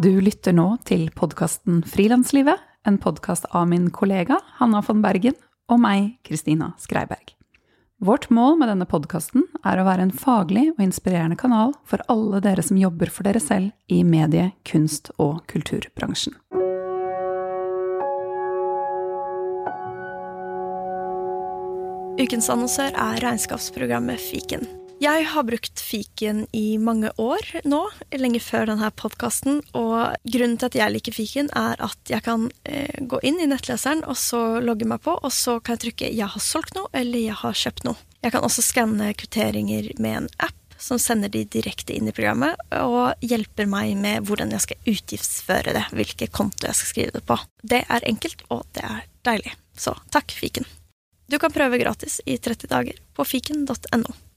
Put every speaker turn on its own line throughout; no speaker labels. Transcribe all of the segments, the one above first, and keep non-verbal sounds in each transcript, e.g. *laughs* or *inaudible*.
Du lytter nå til podkasten Frilanslivet, en podkast av min kollega Hanna von Bergen og meg, Kristina Skreiberg. Vårt mål med denne podkasten er å være en faglig og inspirerende kanal for alle dere som jobber for dere selv i medie-, kunst- og kulturbransjen.
Ukens annonsør er regnskapsprogrammet Fiken. Jeg har brukt fiken i mange år nå, lenge før denne podkasten. Og grunnen til at jeg liker fiken, er at jeg kan eh, gå inn i nettleseren og så logge meg på, og så kan jeg trykke 'jeg har solgt noe' eller 'jeg har kjøpt noe'. Jeg kan også skanne kvitteringer med en app som sender de direkte inn i programmet, og hjelper meg med hvordan jeg skal utgiftsføre det, hvilke konto jeg skal skrive det på. Det er enkelt, og det er deilig. Så takk, fiken. Du kan prøve gratis i 30 dager på fiken.no.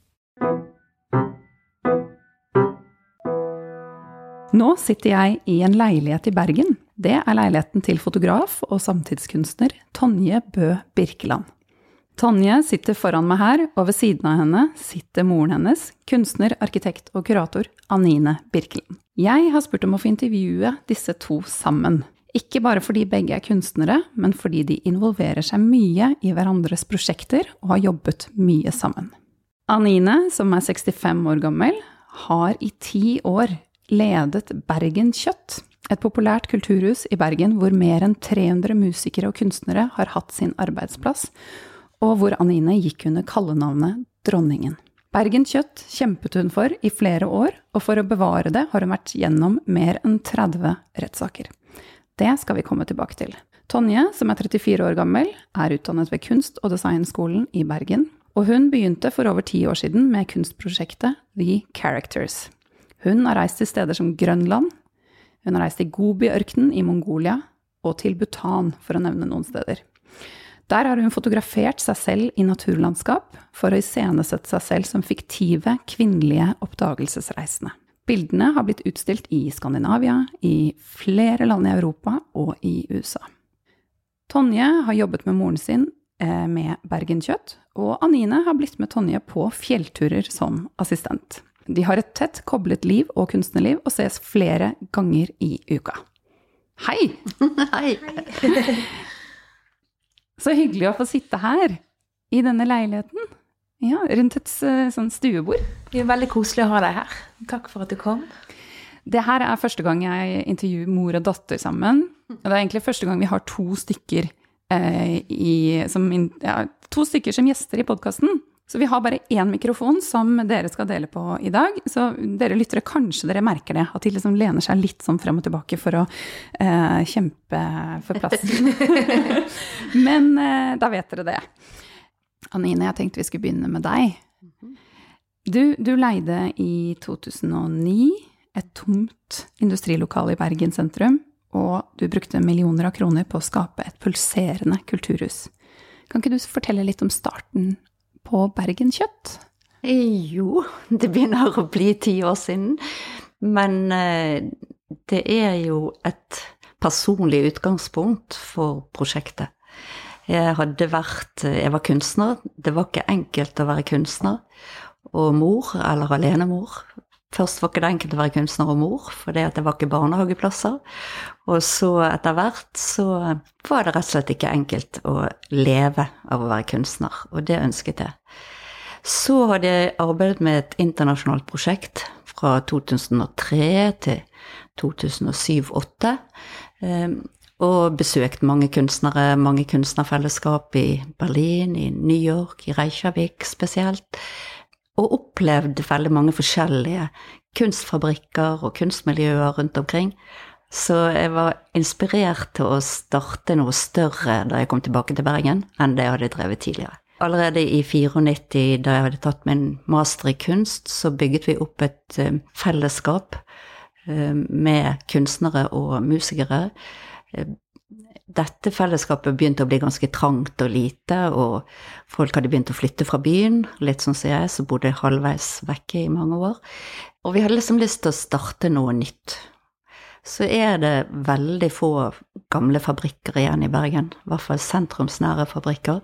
Nå sitter jeg i en leilighet i Bergen. Det er leiligheten til fotograf og samtidskunstner Tonje Bø Birkeland. Tonje sitter foran meg her, og ved siden av henne sitter moren hennes, kunstner, arkitekt og kurator Anine Birkeland. Jeg har spurt om å få intervjue disse to sammen. Ikke bare fordi begge er kunstnere, men fordi de involverer seg mye i hverandres prosjekter og har jobbet mye sammen. Anine, som er 65 år gammel, har i ti år ledet Bergen Kjøtt, et populært kulturhus i Bergen hvor mer enn 300 musikere og kunstnere har hatt sin arbeidsplass, og hvor Anine gikk under kallenavnet Dronningen. Bergen Kjøtt kjempet hun for i flere år, og for å bevare det har hun vært gjennom mer enn 30 rettssaker. Det skal vi komme tilbake til. Tonje, som er 34 år gammel, er utdannet ved Kunst- og designskolen i Bergen, og hun begynte for over ti år siden med kunstprosjektet The Characters. Hun har reist til steder som Grønland, hun har reist til Gobi-ørkenen i Mongolia og til Bhutan, for å nevne noen steder. Der har hun fotografert seg selv i naturlandskap for å iscenesette seg selv som fiktive, kvinnelige oppdagelsesreisende. Bildene har blitt utstilt i Skandinavia, i flere land i Europa og i USA. Tonje har jobbet med moren sin med Bergen Kjøtt, og Anine har blitt med Tonje på fjellturer som assistent. De har et tett koblet liv og kunstnerliv og ses flere ganger i uka. Hei! *laughs*
Hei. *laughs*
Så hyggelig å få sitte her, i denne leiligheten. Ja, rundt et eh, sånn stuebord.
Det er veldig koselig å ha deg her. Takk for at du kom.
Det her er første gang jeg intervjuer mor og datter sammen. Og det er egentlig første gang vi har to stykker, eh, i, som, ja, to stykker som gjester i podkasten. Så vi har bare én mikrofon som dere skal dele på i dag. Så dere lyttere, kanskje dere merker det, at de liksom lener seg litt sånn frem og tilbake for å eh, kjempe for plassen. *laughs* Men eh, da vet dere det. Anine, jeg tenkte vi skulle begynne med deg. Du, du leide i 2009 et tomt industrilokale i Bergen sentrum, og du brukte millioner av kroner på å skape et pulserende kulturhus. Kan ikke du fortelle litt om starten på Bergen Kjøtt?
Jo, det begynner å bli ti år siden. Men eh, det er jo et personlig utgangspunkt for prosjektet. Jeg hadde vært Jeg var kunstner. Det var ikke enkelt å være kunstner og mor, eller alenemor. Først var ikke det enkelt å være kunstner og mor, for det var ikke barnehageplasser. Og så etter hvert så var det rett og slett ikke enkelt å leve av å være kunstner, og det ønsket jeg. Så hadde jeg arbeidet med et internasjonalt prosjekt fra 2003 til 2007-2008 og besøkt mange kunstnere, mange kunstnerfellesskap i Berlin, i New York, i Reykjavik spesielt. Og opplevd veldig mange forskjellige kunstfabrikker og kunstmiljøer rundt omkring. Så jeg var inspirert til å starte noe større da jeg kom tilbake til Bergen, enn det jeg hadde drevet tidligere. Allerede i 94, da jeg hadde tatt min master i kunst, så bygget vi opp et eh, fellesskap eh, med kunstnere og musikere dette fellesskapet begynte å bli ganske trangt og lite, og folk hadde begynt å flytte fra byen, litt sånn som jeg, som bodde halvveis vekke i mange år. Og vi hadde liksom lyst til å starte noe nytt. Så er det veldig få gamle fabrikker igjen i Bergen, i hvert fall sentrumsnære fabrikker.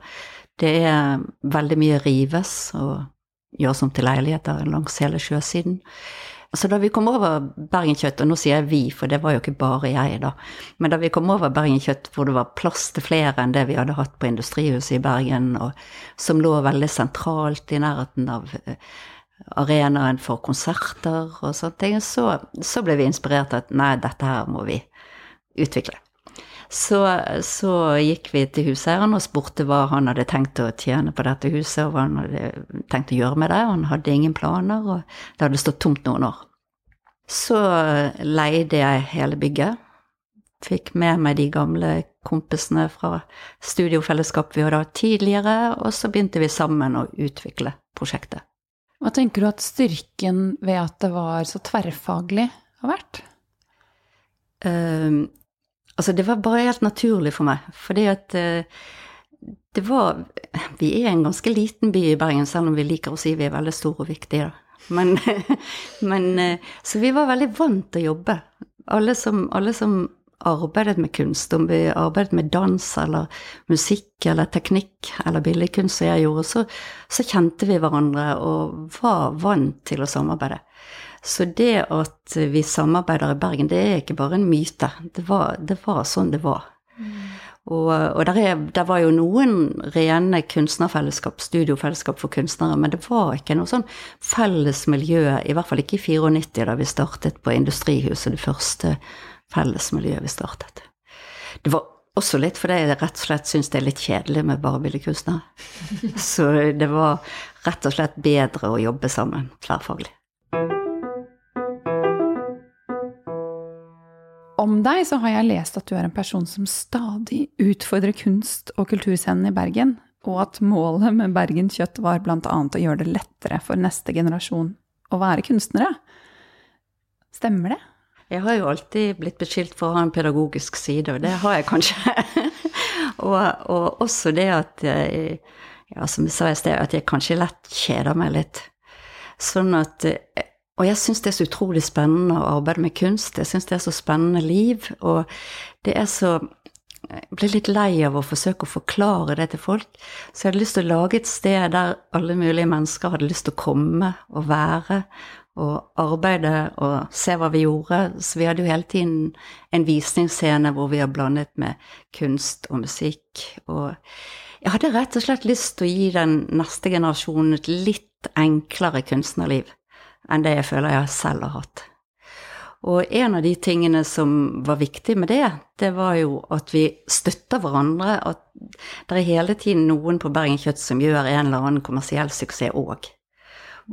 Det er veldig mye rives og gjøres om til leiligheter langs hele sjøsiden. Altså Da vi kom over Bergenkjøtt, og nå sier jeg vi, for det var jo ikke bare jeg, da, men da vi kom over Bergenkjøtt hvor det var plass til flere enn det vi hadde hatt på Industrihuset i Bergen, og som lå veldig sentralt i nærheten av eh, arenaen for konserter og sånne ting, så, så ble vi inspirert av at nei, dette her må vi utvikle. Så, så, gikk vi til huseieren og spurte hva han hadde tenkt å tjene på dette huset, og hva han hadde tenkt å gjøre med det. Han hadde ingen planer, og det hadde stått tomt noen år. Så leide jeg hele bygget. Fikk med meg de gamle kompisene fra studiofellesskap vi hadde hatt tidligere, og så begynte vi sammen å utvikle prosjektet.
Hva tenker du at styrken ved at det var så tverrfaglig har vært?
Altså, det var bare helt naturlig for meg, fordi at uh, det var Vi er en ganske liten by i Bergen, selv om vi liker å si vi er veldig store og viktige, da. Men, *laughs* men uh, Så vi var veldig vant til å jobbe. Alle som, alle som arbeidet med kunst, om vi arbeidet med dans eller musikk eller teknikk eller billedkunst som jeg gjorde, så, så kjente vi hverandre og var vant til å samarbeide. Så det at vi samarbeider i Bergen, det er ikke bare en myte. Det var, det var sånn det var. Mm. Og, og der, er, der, var jo noen rene kunstnerfellesskap, studiofellesskap for kunstnere, men det var ikke noe sånn felles miljø, i hvert fall ikke i 94, da vi startet på Industrihuset, det første fellesmiljøet vi startet. Det var også litt fordi jeg rett og slett syns det er litt kjedelig med bare billedkunstnere. *laughs* Så det var rett og slett bedre å jobbe sammen tverrfaglig.
Om deg så har jeg lest at du er en person som stadig utfordrer kunst- og kulturscenen i Bergen, og at målet med Bergen Kjøtt var bl.a. å gjøre det lettere for neste generasjon å være kunstnere. Stemmer det?
Jeg har jo alltid blitt beskyldt for å ha en pedagogisk side, og det har jeg kanskje. *laughs* og, og, også det at ja, som jeg sa i sted, at jeg kanskje lett kjeder meg litt. Sånn at og jeg syns det er så utrolig spennende å arbeide med kunst. Jeg syns det er så spennende liv. Og det er så Jeg blir litt lei av å forsøke å forklare det til folk. Så jeg hadde lyst til å lage et sted der alle mulige mennesker hadde lyst til å komme og være og arbeide og se hva vi gjorde. Så vi hadde jo hele tiden en visningsscene hvor vi har blandet med kunst og musikk. Og jeg hadde rett og slett lyst til å gi den neste generasjonen et litt enklere kunstnerliv enn det jeg føler jeg selv har hatt. Og en av de tingene som var viktig med det, det var jo at vi støtter hverandre. At det er hele tiden noen på Bergen Kjøtt som gjør en eller annen kommersiell suksess òg.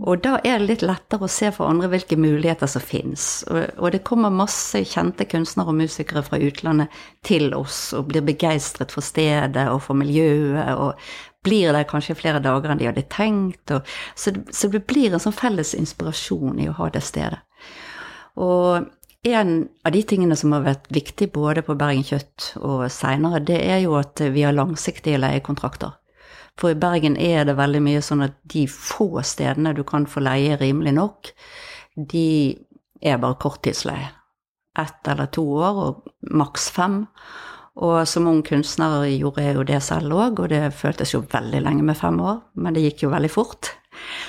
Og da er det litt lettere å se for andre hvilke muligheter som finnes. Og, og, det kommer masse kjente kunstnere og musikere fra utlandet til oss og blir begeistret for stedet og for miljøet og blir der kanskje flere dager enn de hadde tenkt. Og, så, så, det blir en sånn felles inspirasjon i å ha det stedet. Og en av de tingene som har vært viktig både på Bergen Kjøtt og seinere, det er jo at vi har langsiktige leiekontrakter. For i Bergen er det veldig mye sånn at de få stedene du kan få leie rimelig nok, de er bare korttidsleie. Ett eller to år, og maks fem. Og som ung kunstner gjorde jeg jo det selv òg, og det føltes jo veldig lenge med fem år, men det gikk jo veldig fort.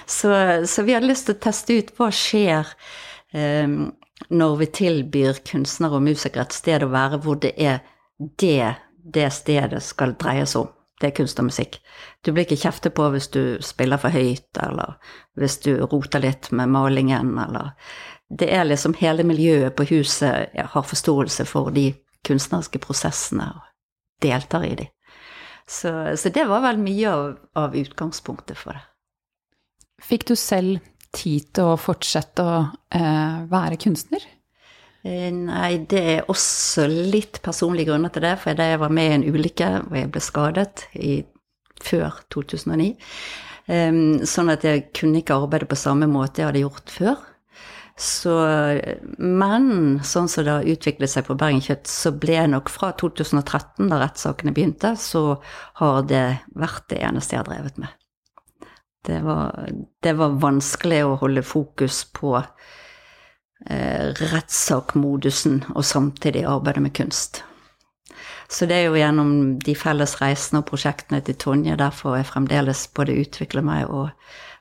Så, så vi hadde lyst til å teste ut hva skjer eh, når vi tilbyr kunstnere og musikere et sted å være hvor det er det det stedet skal dreies om. Det er kunst og musikk. Du blir ikke kjeftet på hvis du spiller for høyt, eller hvis du roter litt med malingen, eller Det er liksom hele miljøet på huset har forståelse for de kunstneriske prosessene og deltar i de. Så, så det var vel mye av, av, utgangspunktet for det.
Fikk du selv tid til å fortsette å eh, være kunstner?
Eh, nei, det er også litt personlige grunner til det. For da jeg var med i en ulykke hvor jeg ble skadet i, før 2009, um, sånn at jeg kunne ikke arbeide på samme måte jeg hadde gjort før. Så, men sånn som det har utviklet seg på Bergen Kjøtt, så ble nok fra 2013, da rettssakene begynte, så har det vært det eneste jeg har drevet med. Det var, det var vanskelig å holde fokus på eh, rettssakmodusen og samtidig arbeide med kunst. Så det er jo gjennom de felles reisene og prosjektene til Tonje derfor jeg fremdeles både utvikler meg og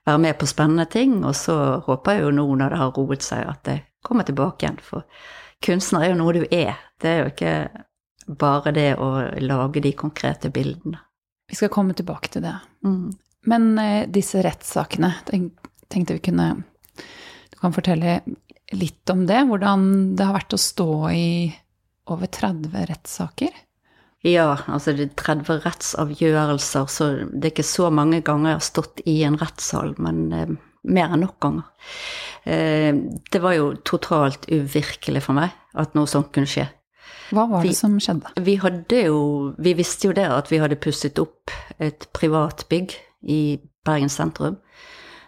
være med på spennende ting. Og så håper jeg jo nå når det har roet seg, at jeg kommer tilbake igjen. For kunstner er jo noe du er. Det er jo ikke bare det å lage de konkrete bildene.
Vi skal komme tilbake til det.
Mm.
Men eh, disse rettssakene, tenk, tenkte vi kunne Du kan fortelle litt om det? Hvordan det har vært å stå i over 30 rettssaker?
Ja, altså det er 30 rettsavgjørelser, så det er ikke så mange ganger jeg har stått i en rettssal, men eh, mer enn nok ganger. Eh, det var jo totalt uvirkelig for meg at noe sånt kunne skje.
Hva var det
Vi-
som skjedde?
Vi hadde jo Vi visste jo det at vi hadde pusset opp et privat bygg i Bergen sentrum.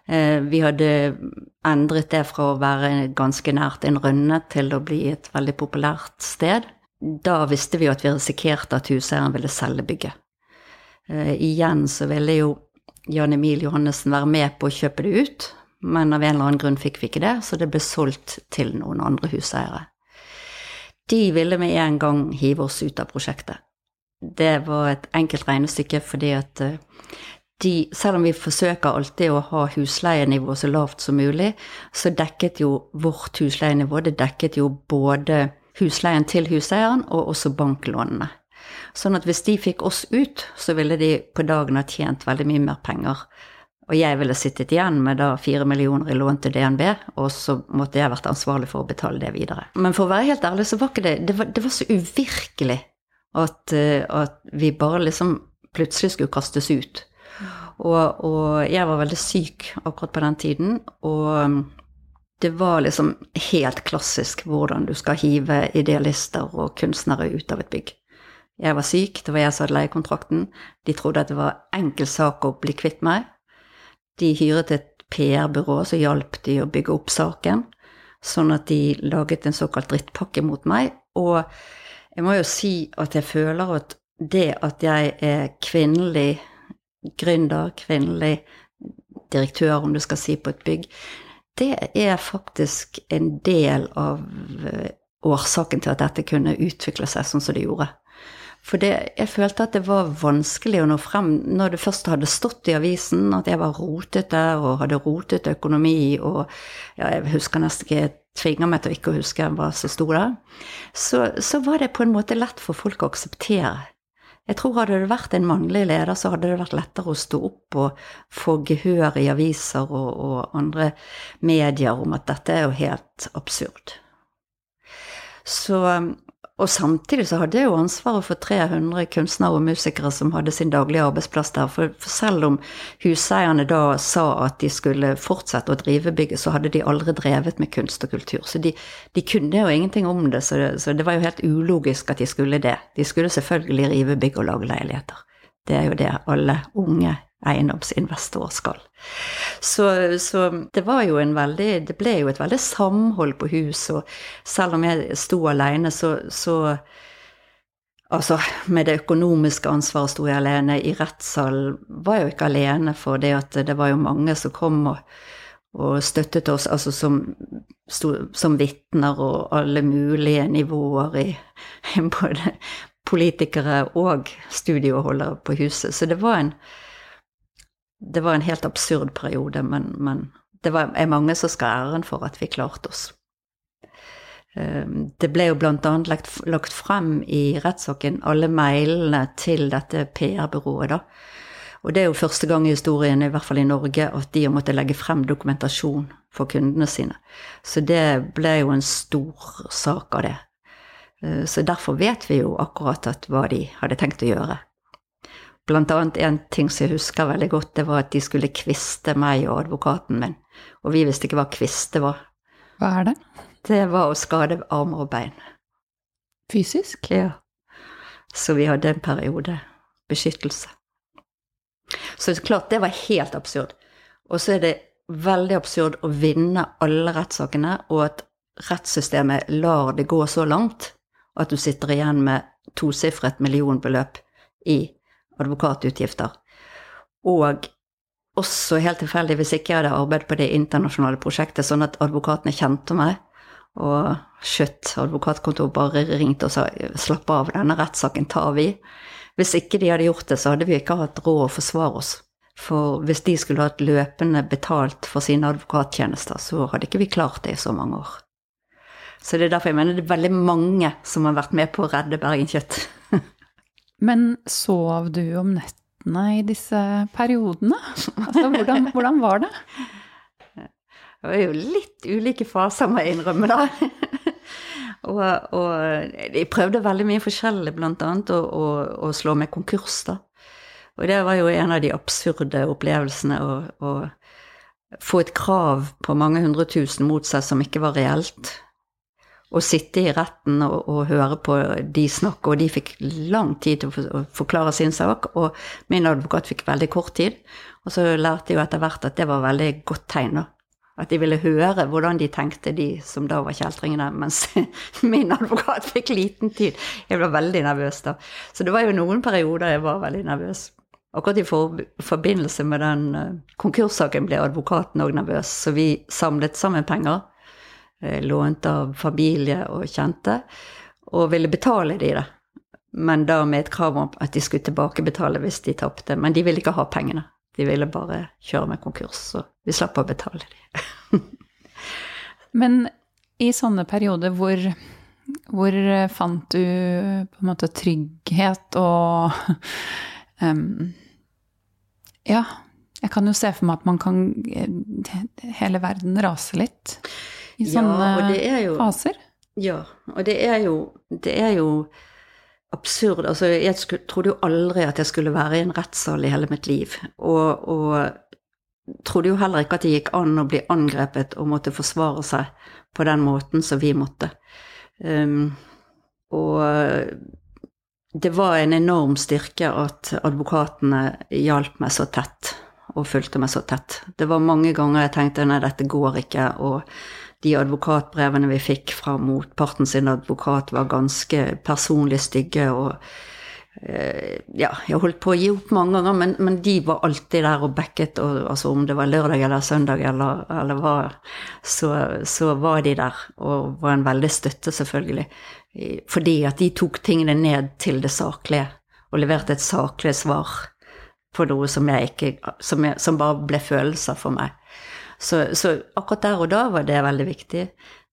Eh, Vi hadde endret det fra å være ganske nært en rønne til å bli et veldig populært sted. Da visste vi jo at vi risikerte at huseieren ville selge bygget. Eh, Igjen så ville jo Jan Emil Johannessen være med på å kjøpe det ut, men av en eller annen grunn fikk vi ikke det, så det ble solgt til noen andre huseiere. De ville med en gang hive oss ut av prosjektet. Det var et enkelt regnestykke fordi at eh, de, selv om vi forsøker alltid å ha husleienivå så lavt som mulig, så dekket jo vårt husleienivå det dekket jo både husleien til huseieren og også banklånene. Sånn at hvis de fikk oss ut, så ville de på dagen ha tjent veldig mye mer penger. Og jeg ville sittet igjen med da fire millioner i lån til DNB, og så måtte jeg vært ansvarlig for å betale det videre. Men for å være helt ærlig, så var ikke det Det var, det var så uvirkelig at, eh, at vi bare liksom plutselig skulle kastes ut. Og, og jeg var veldig syk akkurat på den tiden, og det var liksom helt klassisk hvordan du skal hive idealister og kunstnere ut av et bygg. Jeg var syk, det var jeg som hadde leiekontrakten. De trodde at det var enkel sak å bli kvitt meg. De hyret et PR-byrå som hjalp de å bygge opp saken, sånn at de laget en såkalt drittpakke mot meg. Og jeg må jo si at jeg føler at det at jeg er kvinnelig gründer, kvinnelig direktør, om du skal si, på et bygg, det er faktisk en del av eh, årsaken til at dette kunne utvikle seg sånn som det gjorde. For det, jeg følte at det var vanskelig å nå frem når det først hadde stått i avisen at jeg var rotete og hadde rotet økonomi og ja, jeg husker nesten ikke jeg tvinger meg til å ikke huske hva som sto der. Så, så var det på en måte lett for folk å akseptere. Jeg tror hadde det vært en mannlig leder, så hadde det vært lettere å stå opp og få gehør i aviser og, og andre medier om at dette er jo helt absurd. Så, og samtidig så hadde jeg jo ansvaret for 300 kunstnere og musikere som hadde sin daglige arbeidsplass der. For, for selv om huseierne da sa at de skulle fortsette å drive bygget, så hadde de aldri drevet med kunst og kultur. Så de, de kunne jo ingenting om det, så det, så det var jo helt ulogisk at de skulle det. De skulle selvfølgelig rive bygg og lage leiligheter. Det er jo det alle unge eiendomsinvestorer skal. Så, så, det var jo en veldig Det ble jo et veldig samhold på hus, og selv om jeg sto alene, så, så Altså, med det økonomiske ansvaret sto jeg alene. I rettssalen var jeg jo ikke alene, for det at det var jo mange som kom og, og støttet oss, altså som, sto- som vitner og alle mulige nivåer i *laughs* både politikere og studieholdere på huset. Så det var en det var en helt absurd periode, men, men det var, er mange som skal ha æren for at vi klarte oss. Eh, Det ble jo annet lagt, lagt frem i rettssaken alle mailene til dette PR-byrået, da. Og det er jo første gang i historien, i hvert fall i Norge, at de har måttet legge frem dokumentasjon for kundene sine. Så det ble jo en stor sak av det. Eh, Så derfor vet vi jo akkurat at hva de hadde tenkt å gjøre. Blant annet en ting som jeg husker veldig godt, det var at de skulle kviste meg og advokaten min. Og vi visste ikke hva kviste var.
Hva er det?
Det var å skade armer og bein.
Fysisk?
Ja. Så vi hadde en periode beskyttelse. Så klart, det var helt absurd. Og så er det veldig absurd å vinne alle rettssakene, og at rettssystemet lar det gå så langt at du sitter igjen med tosifret millionbeløp i advokatutgifter. Og også helt tilfeldig, hvis ikke jeg hadde arbeidet på det internasjonale prosjektet, sånn at advokatene kjente meg, Og skjøtt, advokatkontor bare ringte og sa slapp av, denne rettssaken tar vi. Hvis ikke de hadde gjort det, så hadde vi ikke hatt råd å forsvare oss. For hvis de skulle hatt løpende betalt for sine advokattjenester, så hadde ikke vi klart det i så mange år. Så det er derfor jeg mener det er veldig mange som har vært med på å redde Bergen Kjøtt. *laughs*
Men sov du om nettene i disse periodene? *laughs* Altså, hvordan, hvordan var det?
Det var jo litt ulike faser, må jeg innrømme, da. *laughs* og, og, jeg prøvde veldig mye forskjellig, blant annet å, å, å, slå meg konkurs, da. Og det var jo en av de absurde opplevelsene å, å få et krav på mange hundre tusen mot seg som ikke var reelt å sitte i retten og, og, høre på de snakke, og de fikk lang tid til å forklare sin sak, og min advokat fikk veldig kort tid. Og så lærte jeg jo etter hvert at det var veldig godt tegn. At de ville høre hvordan de tenkte, de som da var kjeltringene, mens *laughs* min advokat fikk liten tid. Jeg ble veldig nervøs da. Så det var jo noen perioder jeg var veldig nervøs. Akkurat i for, forbindelse med den uh, konkurssaken ble advokaten òg nervøs, så vi samlet sammen penger Eh, lånt av familie og kjente, og ville betale de det. Men da med et krav om at de skulle tilbakebetale hvis de tapte. Men de ville ikke ha pengene. De ville bare kjøre med konkurs, så vi slapp å betale de. *laughs*
Men i sånne perioder hvor, hvor fant du på en måte trygghet og *laughs* um, Ja, jeg kan jo se for meg at man kan Hele verden raser litt i sånne ja, jo, faser?
Ja, og det er jo, det er jo absurd. Altså, jeg skulle, trodde jo aldri at jeg skulle være i en rettssal i hele mitt liv. Og, og trodde jo heller ikke at det gikk an å bli angrepet og måtte forsvare seg på den måten som vi måtte. Um, og det var en enorm styrke at advokatene hjalp meg så tett og fulgte meg så tett. Det var mange ganger jeg tenkte nei, dette går ikke, og de advokatbrevene vi fikk fra motparten sin advokat, var ganske personlig stygge. og eh, ja, jeg holdt på å gi opp mange ganger, men, men de var alltid der og backet. Og, altså om det var lørdag eller søndag eller, eller hva, så, så, var de der. Og var en veldig støtte, selvfølgelig. Fordi at de tok tingene ned til det saklige, og leverte et saklig svar på noe som, jeg ikke, som, jeg, som bare ble følelser for meg. Så, så, akkurat der og da var det veldig viktig.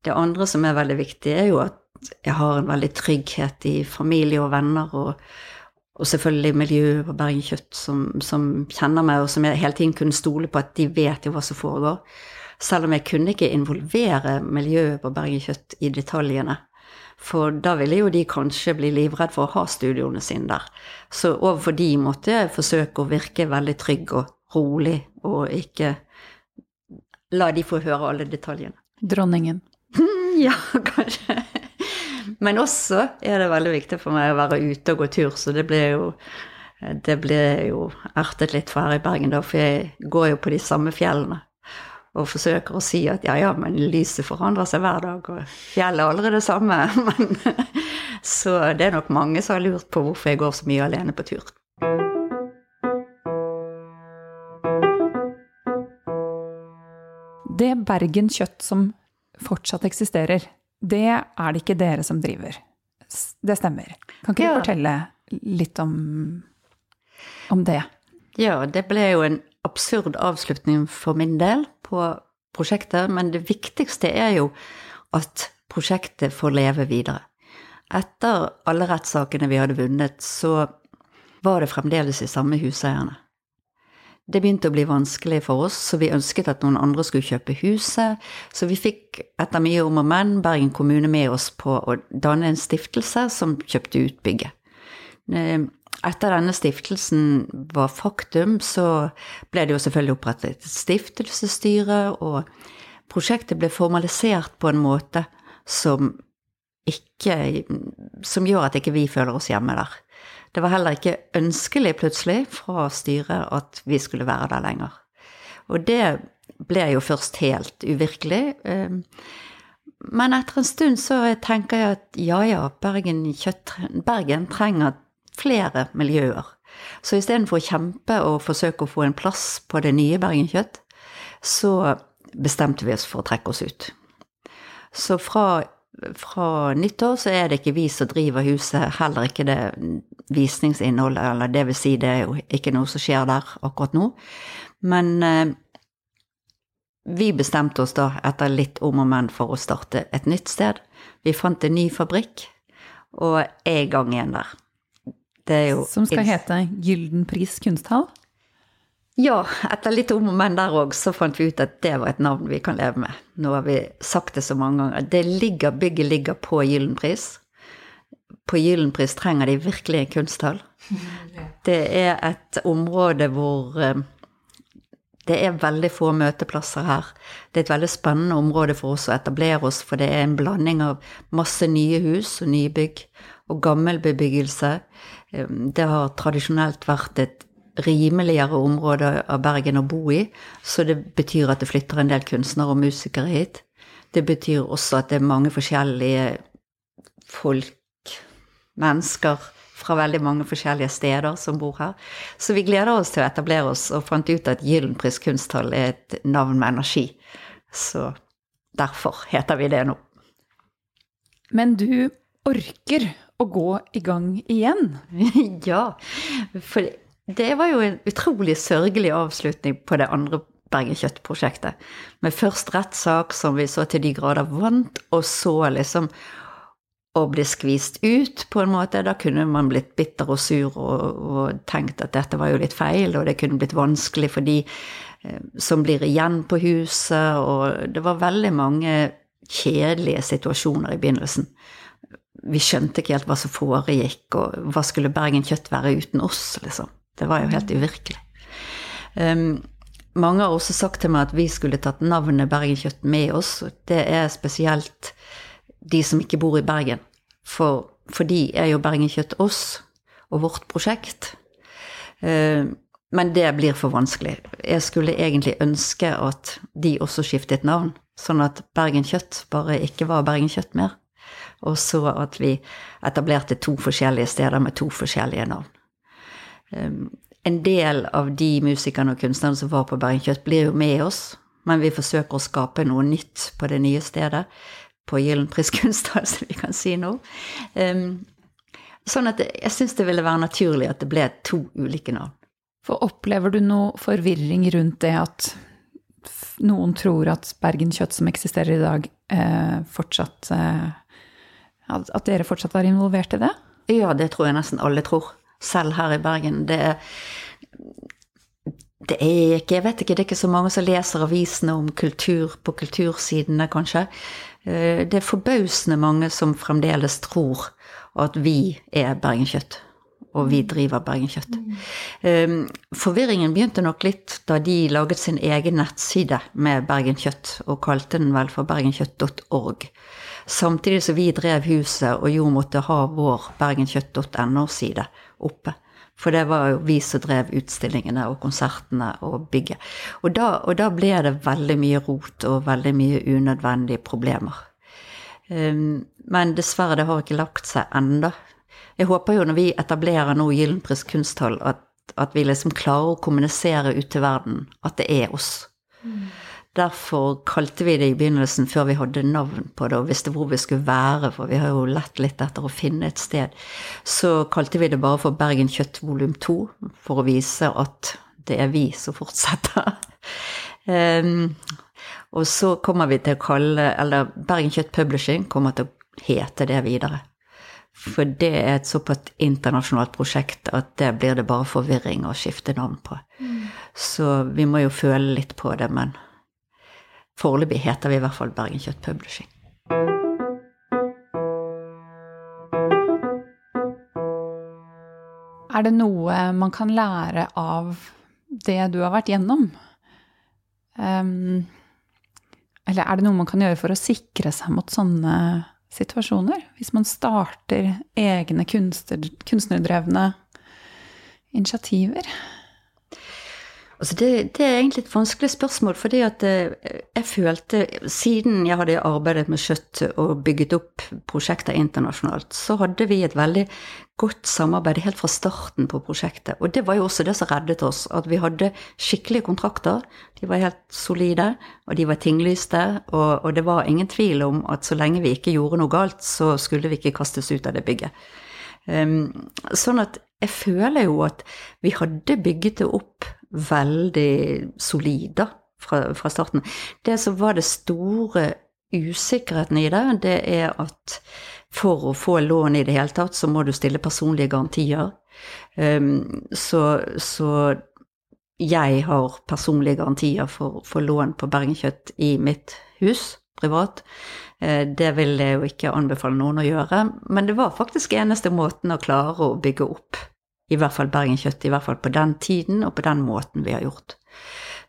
Det andre som er veldig viktig, er jo at jeg har en veldig trygghet i familie og venner, og, og selvfølgelig miljøet på Bergen Kjøtt som, som, kjenner meg, og som jeg hele tiden kunne stole på at de vet jo hva som foregår. Selv om jeg kunne ikke involvere miljøet på Bergen Kjøtt i detaljene. For da ville jo de kanskje bli livredd for å ha studioene sine der. Så overfor de måtte jeg forsøke å virke veldig trygg og rolig, og ikke la de få høre alle detaljene.
Dronningen. *laughs*
ja, kanskje. Men også er det veldig viktig for meg å være ute og gå tur, så det ble jo det ble jo ertet litt for her i Bergen, da, for jeg går jo på de samme fjellene. Og forsøker å si at ja, ja, men lyset forandrer seg hver dag, og fjellet er aldri det samme. *laughs* Men, så det er nok mange som har lurt på hvorfor jeg går så mye alene på tur.
Det Bergen Kjøtt som fortsatt eksisterer, det er det ikke dere som driver. Det stemmer. Kan ikke ja. du fortelle litt om, om det?
Ja, det ble jo en absurd avslutning for min del på prosjektet, men det viktigste er jo at prosjektet får leve videre. Etter alle rettssakene vi hadde vunnet, så var det fremdeles de samme huseierne. Det begynte å bli vanskelig for oss, så vi ønsket at noen andre skulle kjøpe huset. Så vi fikk etter mye om og men Bergen kommune med oss på å danne en stiftelse som kjøpte ut bygget. Eh, etter denne stiftelsen var faktum, så ble det jo selvfølgelig opprettet et stiftelsesstyre, og prosjektet ble formalisert på en måte som ikke Som gjør at ikke vi føler oss hjemme der. Det var heller ikke ønskelig plutselig fra styret at vi skulle være der lenger. Og det ble jo først helt uvirkelig. Ehm, men etter en stund så tenker jeg at ja ja, Bergen, kjøtt, Bergen trenger flere miljøer. Så istedenfor å kjempe og forsøke å få en plass på det nye Bergen Kjøtt, så bestemte vi oss for å trekke oss ut. Så fra, fra nyttår så er det ikke vi som driver huset, heller ikke det visningsinnholdet, eller det vil si, det er jo ikke noe som skjer der akkurat nå. Men eh, vi bestemte oss da, etter litt om og men, for å starte et nytt sted. Vi fant en ny fabrikk, og er i gang igjen der.
Som skal hete Gyldenpris kunsthall?
Ja, etter litt om og men der òg, så fant vi ut at det var et navn vi kan leve med. Nå har vi sagt det så mange ganger. Det ligger, bygget ligger på Gyllenpris. På Gyllenpris trenger de virkelig en kunsthall. Det er et område hvor eh, det er veldig få møteplasser her. Det er et veldig spennende område for oss å etablere oss, for det er en blanding av masse nye hus og nye bygg og gammel bebyggelse. Eh, det har tradisjonelt vært et rimeligere område av Bergen å bo i. Så det betyr at det flytter en del kunstnere og musikere hit. Det betyr også at det er mange forskjellige folk, mennesker, fra veldig mange forskjellige steder som bor her. Så vi gleder oss til å etablere oss, og fant ut at Gyllenpris kunsthall er et navn med energi. Så derfor heter vi det nå.
Men du orker å gå i gang igjen? *laughs*
ja, for det var jo en utrolig sørgelig avslutning på det andre Bergen Kjøtt-prosjektet. Med først rettssak, som vi så til de grader vant, og så liksom å bli skvist ut, på en måte. Da kunne man blitt bitter og sur og, og tenkt at dette var jo litt feil, og det kunne blitt vanskelig for de eh, som blir igjen på huset, og det var veldig mange kjedelige situasjoner i begynnelsen. Vi skjønte ikke helt hva som foregikk, og hva skulle Bergen Kjøtt være uten oss, liksom. Det var jo helt uvirkelig. Um, mange har også sagt til meg at vi skulle tatt navnet Bergenkjøtt med oss. Det er spesielt de som ikke bor i Bergen. For, for de er jo Bergenkjøtt oss og vårt prosjekt. Uh, men det blir for vanskelig. Jeg skulle egentlig ønske at de også skiftet navn, sånn at Bergenkjøtt bare ikke var Bergenkjøtt mer. Og så at vi etablerte to forskjellige steder med to forskjellige navn. Ehm, en del av de musikerne og kunstnerne som var på Bergen Kjøtt, blir jo med oss, men vi forsøker å skape noe nytt på det nye stedet. På Gyllenpris kunsthall, *laughs* som vi kan si nå. Ehm, sånn at jeg syns det ville være naturlig at det ble to ulike navn.
For opplever du noe forvirring rundt det at noen tror at Bergen Kjøtt, som eksisterer i dag, eh, fortsatt eh, At dere fortsatt er involvert i det?
Ja, det tror jeg nesten alle tror selv her i Bergen. Det, det er ikke Jeg vet ikke, det er ikke så mange som leser avisene om kultur på kultursidene, kanskje. Eh, det er forbausende mange som fremdeles tror at vi er Bergenkjøtt. Og vi driver Bergenkjøtt. Mm. Forvirringen begynte nok litt da de laget sin egen nettside med Bergenkjøtt, og kalte den vel for bergenkjøtt.org. Samtidig som vi drev huset og jo måtte ha vår bergenkjøtt.no-side oppe. For det var jo vi som drev utstillingene og konsertene og bygget. Og da, og da ble det veldig mye rot og veldig mye unødvendige problemer. Um, men dessverre, det har ikke lagt seg ennå. Jeg håper jo når vi etablerer nå Gyllenpris kunsthall, at, at, vi liksom klarer å kommunisere ut til verden at det er oss. Mm. Derfor kalte vi det i begynnelsen, før vi hadde navn på det og visste hvor vi skulle være, for vi har jo lett litt etter å finne et sted, så kalte vi det bare for Bergen Kjøtt volum 2, for å vise at det er vi som fortsetter. um, *laughs* og så kommer vi til å kalle Eller Bergen Kjøtt Publishing kommer til å hete det videre. For det er et såpass internasjonalt prosjekt at det blir det bare forvirring å skifte navn på. Mm. Så vi må jo føle litt på det, men Foreløpig heter vi i hvert fall Bergen Kjøtt Publishing.
Er det noe man kan lære av det du har vært gjennom? Um, eller er det noe man kan gjøre for å sikre seg mot sånne situasjoner? Hvis man starter egne kunstner, kunstnerdrevne initiativer?
Altså det, det, er egentlig et vanskelig spørsmål, fordi at eh, jeg følte Siden jeg hadde arbeidet med kjøtt og bygget opp prosjekter internasjonalt, så hadde vi et veldig godt samarbeid helt fra starten på prosjektet. Og det var jo også det som reddet oss, at vi hadde skikkelige kontrakter. De var helt solide, og de var tinglyste, og, og det var ingen tvil om at så lenge vi ikke gjorde noe galt, så skulle vi ikke kastes ut av det bygget. Um, sånn at jeg føler jo at vi hadde bygget det opp veldig solid fra, fra, starten. Det som var det store usikkerheten i det, det er at for å få lån i det hele tatt, så må du stille personlige garantier. Um, så, så, jeg har personlige garantier for, for lån på Bergenkjøtt i mitt hus privat. Uh, det vil jeg jo ikke anbefale noen å gjøre, men det var faktisk eneste måten å klare å bygge opp i hvert fall Bergenkjøtt, i hvert fall på den tiden og på den måten vi har gjort.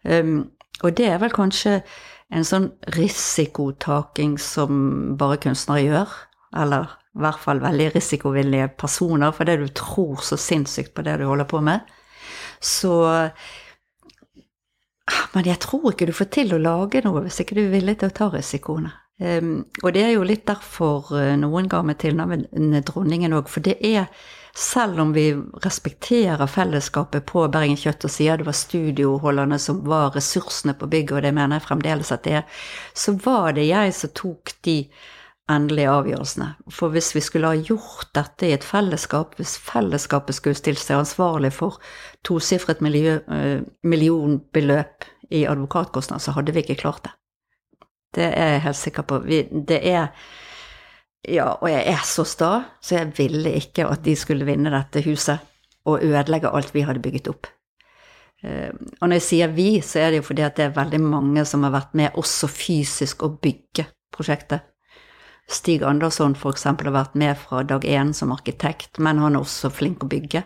Um, og det er vel kanskje en sånn risikotaking som bare kunstnere gjør, eller i hvert fall veldig risikovillige personer, fordi du tror så sinnssykt på det du holder på med. Så Men jeg tror ikke du får til å lage noe hvis ikke du er villig til å ta risikoene. Um, og det er jo litt derfor eh, noen ga meg tilnavnet Dronningen òg, for det er selv om vi respekterer fellesskapet på Bergen Kjøtt og sier det var studioholderne som var ressursene på bygget, og det mener jeg fremdeles at det er, så var det jeg som tok de endelige avgjørelsene. For hvis vi skulle ha gjort dette i et fellesskap, hvis fellesskapet skulle stilt seg ansvarlig for tosifret eh, millionbeløp i advokatkostnader, så hadde vi ikke klart det. Det er jeg helt sikker på. Vi, det er ja, og jeg er så sta, så jeg ville ikke at de skulle vinne dette huset og ødelegge alt vi hadde bygget opp. Eh, og når jeg sier vi, så er det jo fordi at det er veldig mange som har vært med også fysisk å bygge prosjektet. Stig Andersson f.eks. har vært med fra dag én som arkitekt, men han er også flink å bygge.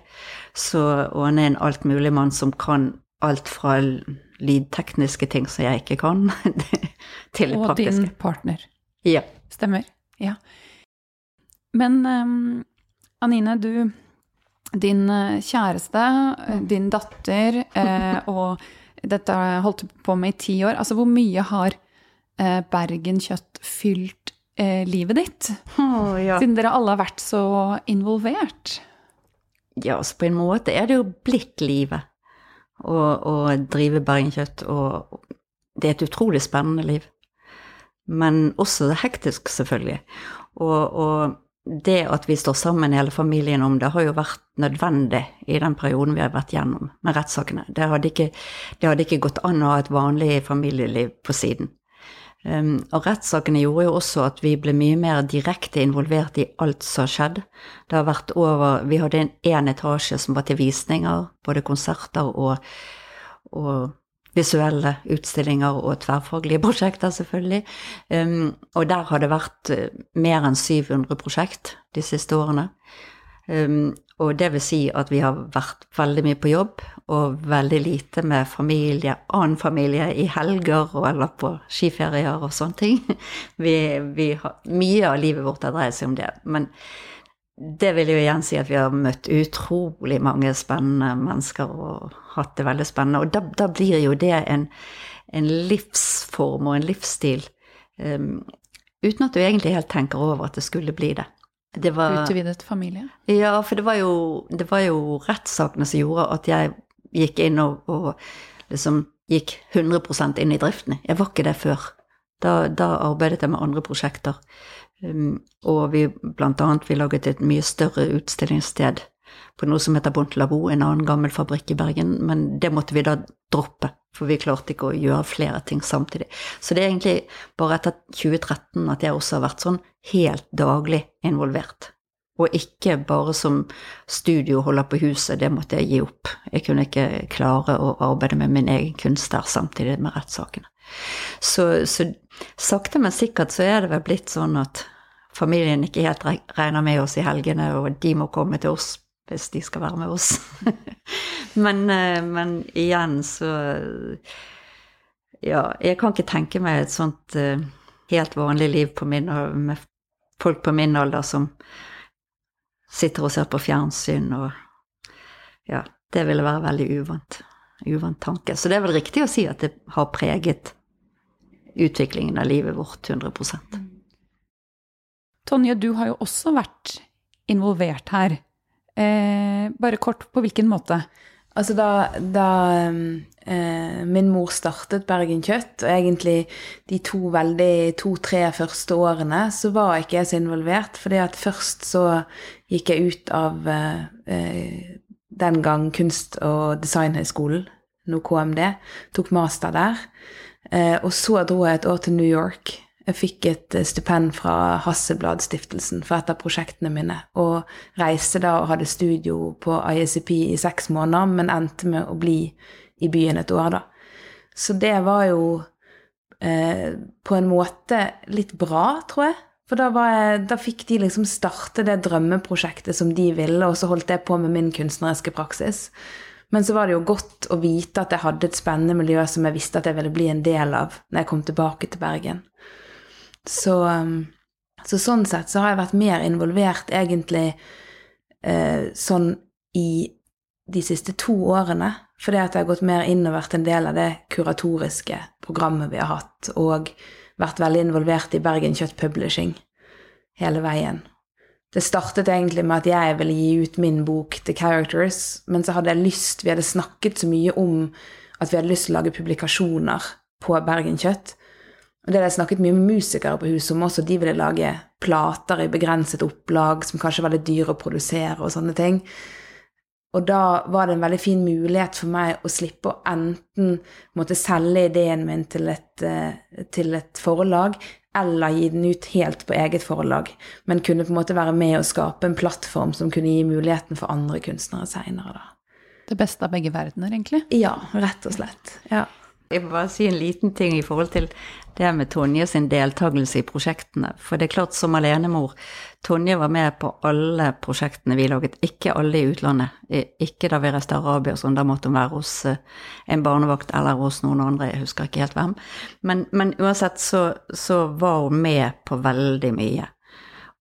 Så, og han er en altmuligmann som kan alt fra lydtekniske ting som jeg ikke kan, *laughs* til
det
praktiske.
Og din partner.
Ja.
Stemmer. Ja. Men um, Anine, du Din eh, kjæreste, mm. din datter *laughs* eh, og dette har jeg holdt på med i ti år. Altså, hvor mye har eh, Bergen kjøtt fylt eh, livet ditt?
Oh, ja.
Siden dere alle har vært så involvert.
Ja, altså på en måte er det jo blitt livet å, å drive Bergen kjøtt. Og det er et utrolig spennende liv. Men også hektisk, selvfølgelig. Og, og det at vi står sammen hele familien om det, har jo vært nødvendig i den perioden vi har vært gjennom med rettssakene. Det hadde ikke, det hadde ikke gått an å ha et vanlig familieliv på siden. Um, og rettssakene gjorde jo også at vi ble mye mer direkte involvert i alt som har skjedd. Det har vært over Vi hadde en én etasje som var til visninger, både konserter og, og visuelle utstillinger og tverrfaglige *laughs* prosjekter, selvfølgelig. Um, og der har det vært uh, mer enn 700 prosjekt de siste årene. Um, og det vil si at vi har vært veldig mye på jobb og veldig lite med familie, annen familie i helger og eller på skiferier og sånne ting. *laughs* Vi, vi har, mye av livet vårt har dreid seg om det. Men det vil jo igjen si at vi har møtt utrolig mange spennende mennesker og hatt det veldig spennende. Og da, da blir jo det en, en, livsform og en livsstil um, uten at du egentlig helt tenker over at det skulle bli det.
det var, Utvidet familie?
Ja, for det var jo, det var jo rettssakene som gjorde at jeg gikk inn og, og liksom gikk 100% inn i driften. Jeg var ikke det før. Da, da arbeidet jeg med andre prosjekter. Og vi blant annet vi laget et mye større utstillingssted på noe som heter Bontelabo, en annen gammel fabrikk i Bergen, men det måtte vi da droppe, for vi klarte ikke å gjøre flere ting samtidig. Så det er egentlig bare etter 2013 at jeg også har vært sånn helt daglig involvert. Og ikke bare som studioholder på huset, det måtte jeg gi opp. Jeg kunne ikke klare å arbeide med min egen kunst der samtidig med rettssakene. Så, så sakte, men sikkert så er det vel blitt sånn at familien ikke helt regner med oss i helgene, og de må komme til oss hvis de skal være med oss. *laughs* men, eh, men, igjen så Ja, jeg kan ikke tenke meg et sånt uh, helt vanlig liv min, med folk på min alder som sitter og ser på fjernsyn og Ja, det ville være veldig uvant. uvant tanke. Så det er vel riktig å si at det har preget utviklingen av livet vårt 100%
Tonje, du har jo også vært involvert her. Eh, bare kort, på hvilken måte?
Altså da, da eh, min mor startet Bergen Kjøtt, og egentlig de to veldig to-tre første årene, så var ikke jeg så involvert. fordi at først så gikk jeg ut av eh, den gang kunst- og designhøgskolen, nå KMD, tok master der. Eh, og så dro jeg et år til New York. Jeg fikk et eh, stipend fra Hasselblad-stiftelsen for et av prosjektene mine, og reiste da og hadde studio på ISCP i seks måneder, men endte med å bli i byen et år, da. Så det var jo eh, på en måte litt bra, tror jeg. For da, jeg, da, fikk de liksom starte det drømmeprosjektet som de ville, og så holdt jeg på med min kunstneriske praksis. Men så var det jo godt å vite at jeg hadde et spennende miljø som jeg visste at jeg ville bli en del av når jeg kom tilbake til Bergen. Så, um, så sånn sett så har jeg vært mer involvert egentlig eh, sånn i de siste to årene. Fordi at jeg har gått mer inn og vært en del av det kuratoriske programmet vi har hatt, og vært veldig involvert i Bergen Kjøtt Publishing hele veien. Det startet egentlig med at jeg ville gi ut min bok The Characters, men så hadde jeg lyst Vi hadde snakket så mye om at vi hadde lyst til å lage publikasjoner på Bergen Kjøtt. Og det hadde jeg snakket mye med musikere på huset om også. De ville lage plater i begrenset opplag som kanskje var litt dyre å produsere og sånne ting. Og da var det en veldig fin mulighet for meg å slippe å enten måtte selge ideen min til et, eh, til et forlag, eller gi den ut helt på eget forlag, men kunne på en måte være med å skape en plattform som kunne gi muligheten for andre kunstnere seinere,
Det beste av begge verdener, egentlig?
Ja, rett og slett. Ja.
Jeg må bare si en liten ting i forhold til det med Tonje sin deltakelse i prosjektene. For det er klart, som alenemor Tonje var med på alle prosjektene vi laget, ikke alle i utlandet. Ikke da vi reiste Arabia og sånn, da måtte hun være hos eh, en barnevakt eller hos noen andre, jeg husker ikke helt hvem. Men, men uansett så, så var hun med på veldig mye.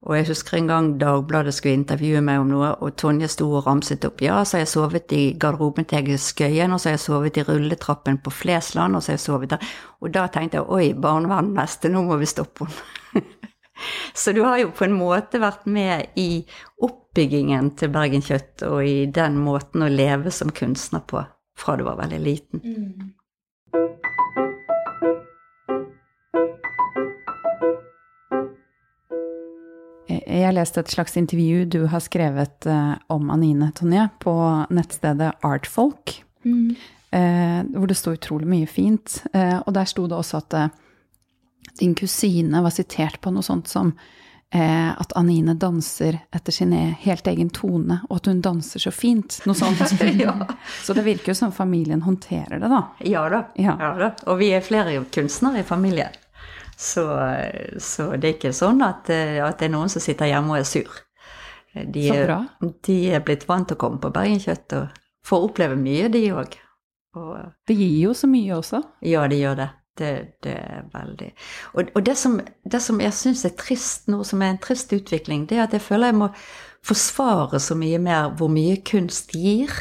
Og jeg husker en gang Dagbladet skulle intervjue meg om noe, og Tonje sto og ramset opp. Ja, så har jeg sovet i garderoben til Egil Skøyen, og så har jeg sovet i rulletrappen på Flesland, og så har jeg sovet der. Og da tenkte jeg oi, barnevern neste, nå må vi stoppe henne. *laughs* så du har jo på en måte vært med i oppbyggingen til Bergen Kjøtt, og i den måten å leve som kunstner på fra du var veldig liten. Mm.
Jeg leste et slags intervju du har skrevet eh, om Anine, Tonje, på nettstedet Artfolk. Mm. Eh, hvor det sto utrolig mye fint. Eh, og der sto det også at din kusine var sitert på noe sånt som at Anine danser etter sin e-, helt egen tone, og at hun danser så fint. Noe sånt. *laughs* ja. Så det virker jo som familien håndterer det, da.
Ja da. Ja. ja da. Og vi er flere kunstnere i familien. Så, så, det er ikke sånn at, eh, at, det er noen som sitter hjemme og er sur. De, så bra. De er blitt vant til å komme på Bergenkjøtt og får oppleve mye, de òg.
Det gir jo så mye også.
Ja, det gjør det. Det, det er veldig Og, og det, som, det, som, jeg syns er trist nå, som er en trist utvikling, det er at jeg føler jeg må forsvare så mye mer hvor mye kunst gir.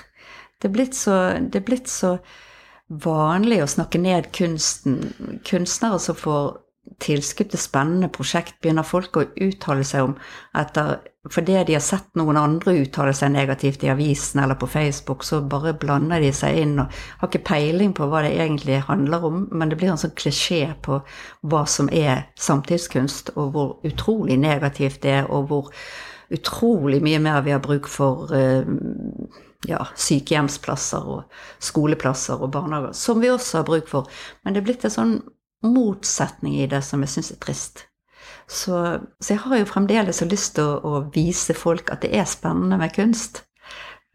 Det er blitt så, det er blitt så vanlig å snakke ned kunsten. Kunstnere som får tilskudd til spennende prosjekt begynner folk å uttale seg om etter Fordi de har sett noen andre uttale seg negativt i avisen eller på Facebook, så bare blander de seg inn og har ikke peiling på hva det egentlig handler om, men det blir en sånn klisjé på hva som er samtidskunst, og hvor utrolig negativt det er, og hvor utrolig mye mer vi har bruk for eh, ja, sykehjemsplasser og skoleplasser og barnehager, som vi også har bruk for. Men det er blitt et sånn motsetning i det som jeg syns er trist. Så, så, jeg har jo fremdeles lyst til å, å, vise folk at det er spennende med kunst.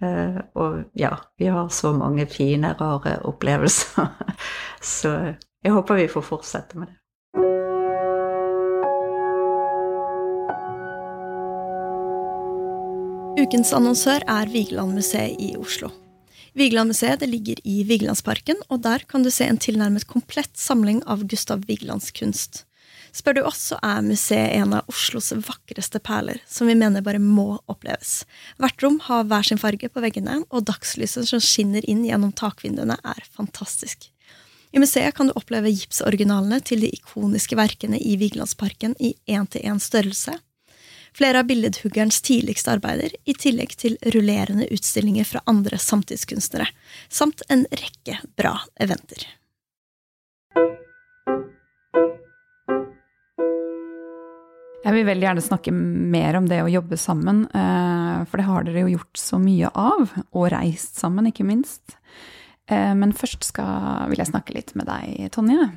Uh, og ja, vi har så mange fine, rare opplevelser. *laughs* så jeg håper vi får fortsette med det.
Ukens annonsør er Vigelandmuseet i Oslo. Vigelandmuseet ligger i Vigelandsparken, og der kan du se en tilnærmet komplett samling av Gustav Vigelands kunst. Spør du oss, så er museet en av Oslos vakreste perler, som vi mener bare må oppleves. Hvert rom har hver sin farge på veggene, og dagslyset som skinner inn gjennom takvinduene, er fantastisk. I museet kan du oppleve gipsoriginalene til de ikoniske verkene i Vigelandsparken i én-til-én størrelse. Flere av billedhuggerens tidligste arbeider, i tillegg til rullerende utstillinger fra andre samtidskunstnere, samt en rekke bra eventer.
Jeg vil veldig gjerne snakke mer om det å jobbe sammen, eh, for det har dere jo gjort så mye av, og reist sammen, ikke minst. Eh, men først skal, vil jeg snakke litt med deg, Tonje.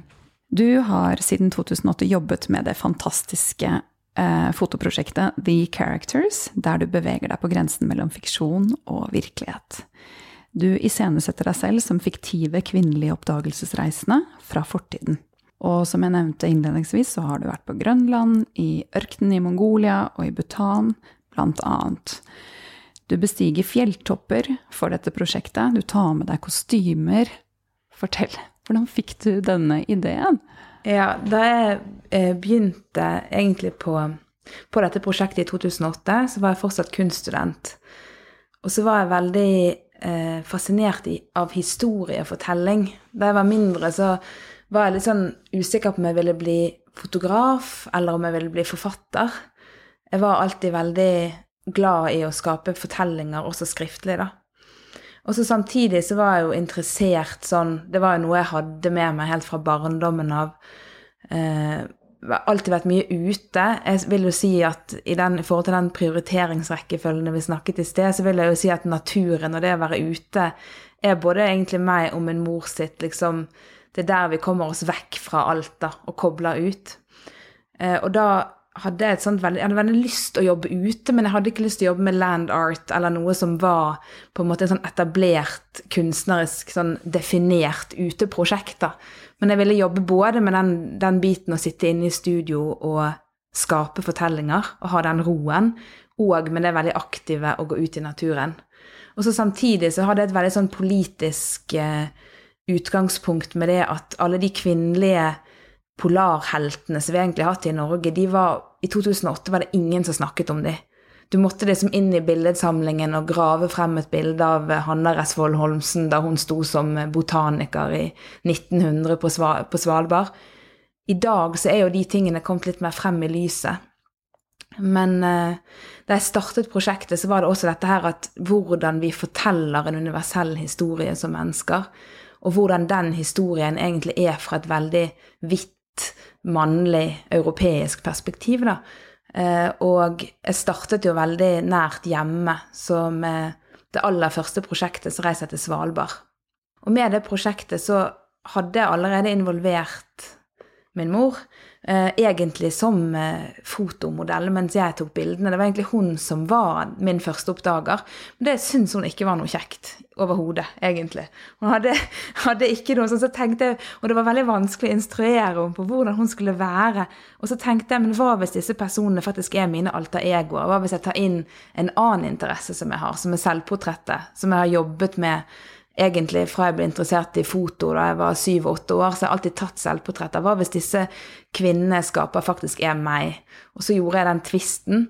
Du har siden 2008 jobbet med det fantastiske eh, fotoprosjektet The Characters, der du beveger deg på grensen mellom fiksjon og virkelighet. Du iscenesetter deg selv som fiktive kvinnelige oppdagelsesreisende fra fortiden. Og som jeg nevnte innledningsvis, så har du vært på Grønland, i ørkenen i Mongolia og i Bhutan, blant annet. Du bestiger fjelltopper for dette prosjektet, du tar med deg kostymer. Fortell, hvordan fikk du denne ideen?
Ja, da jeg eh, begynte egentlig på, på, dette prosjektet i 2008, så var jeg fortsatt kunststudent. Og så var jeg veldig eh, fascinert i, av historiefortelling. Da jeg var mindre, så var jeg litt sånn usikker på om jeg ville bli fotograf, eller om jeg ville bli forfatter. Jeg var alltid veldig glad i å skape fortellinger, også skriftlig, da. Og så samtidig så var jeg jo interessert sånn Det var jo noe jeg hadde med meg helt fra barndommen av. Eh, alltid vært mye ute. Jeg vil jo si at i, den, i forhold til den prioriteringsrekkefølgen vi snakket i sted, så vil jeg jo si at naturen og det å være ute er både egentlig meg og min mor sitt liksom det er der vi kommer oss vekk fra alt da, og kobler ut. Eh, og da hadde et sånt veldig, jeg hadde veldig lyst til å jobbe ute, men jeg hadde ikke lyst til å jobbe med land art eller noe som var på en måte en sånn etablert, kunstnerisk, sånn definert uteprosjekt. Men jeg ville jobbe både med den, den biten å sitte inne i studio og skape fortellinger og ha den roen, og med det veldig aktive å gå ut i naturen. Og så samtidig så hadde jeg et veldig sånn politisk eh, utgangspunkt med det at alle de kvinnelige polarheltene som vi egentlig har hatt i Norge, de var, i 2008 var det ingen som snakket om dem. Du måtte liksom inn i billedsamlingen og grave frem et bilde av Hanna Resvoll Holmsen da hun sto som botaniker i 1900 på, Svalbard. I dag så er jo de tingene kommet litt mer frem i lyset. Men eh, da jeg startet prosjektet, så var det også dette her at hvordan vi forteller en universell historie som mennesker og hvordan den historien egentlig er fra et veldig mannlig, europeisk perspektiv. da. Eh, og jeg startet jo veldig nært hjemme, så med det aller første prosjektet så reiste jeg til Svalbard. Og med det prosjektet så hadde jeg allerede involvert min mor. Eh, egentlig som eh, fotomodell mens jeg tok bildene. Det var egentlig hun som var min første oppdager. Men det syntes hun ikke var noe kjekt overhodet, egentlig. Hun hadde, *laughs* hadde, ikke noe sånn, så tenkte jeg, Og det var veldig vanskelig å instruere henne på hvordan hun skulle være. Og så tenkte jeg, men hva hvis disse personene faktisk er mine alter egoer? Hva hvis jeg tar inn en annen interesse som jeg har, som er selvportrettet, som jeg har jobbet med egentlig fra jeg ble interessert i foto da jeg var syv-åtte år, så har jeg alltid tatt selvportretter. Hva hvis disse kvinnene skaper faktisk er meg? Og så gjorde jeg den tvisten,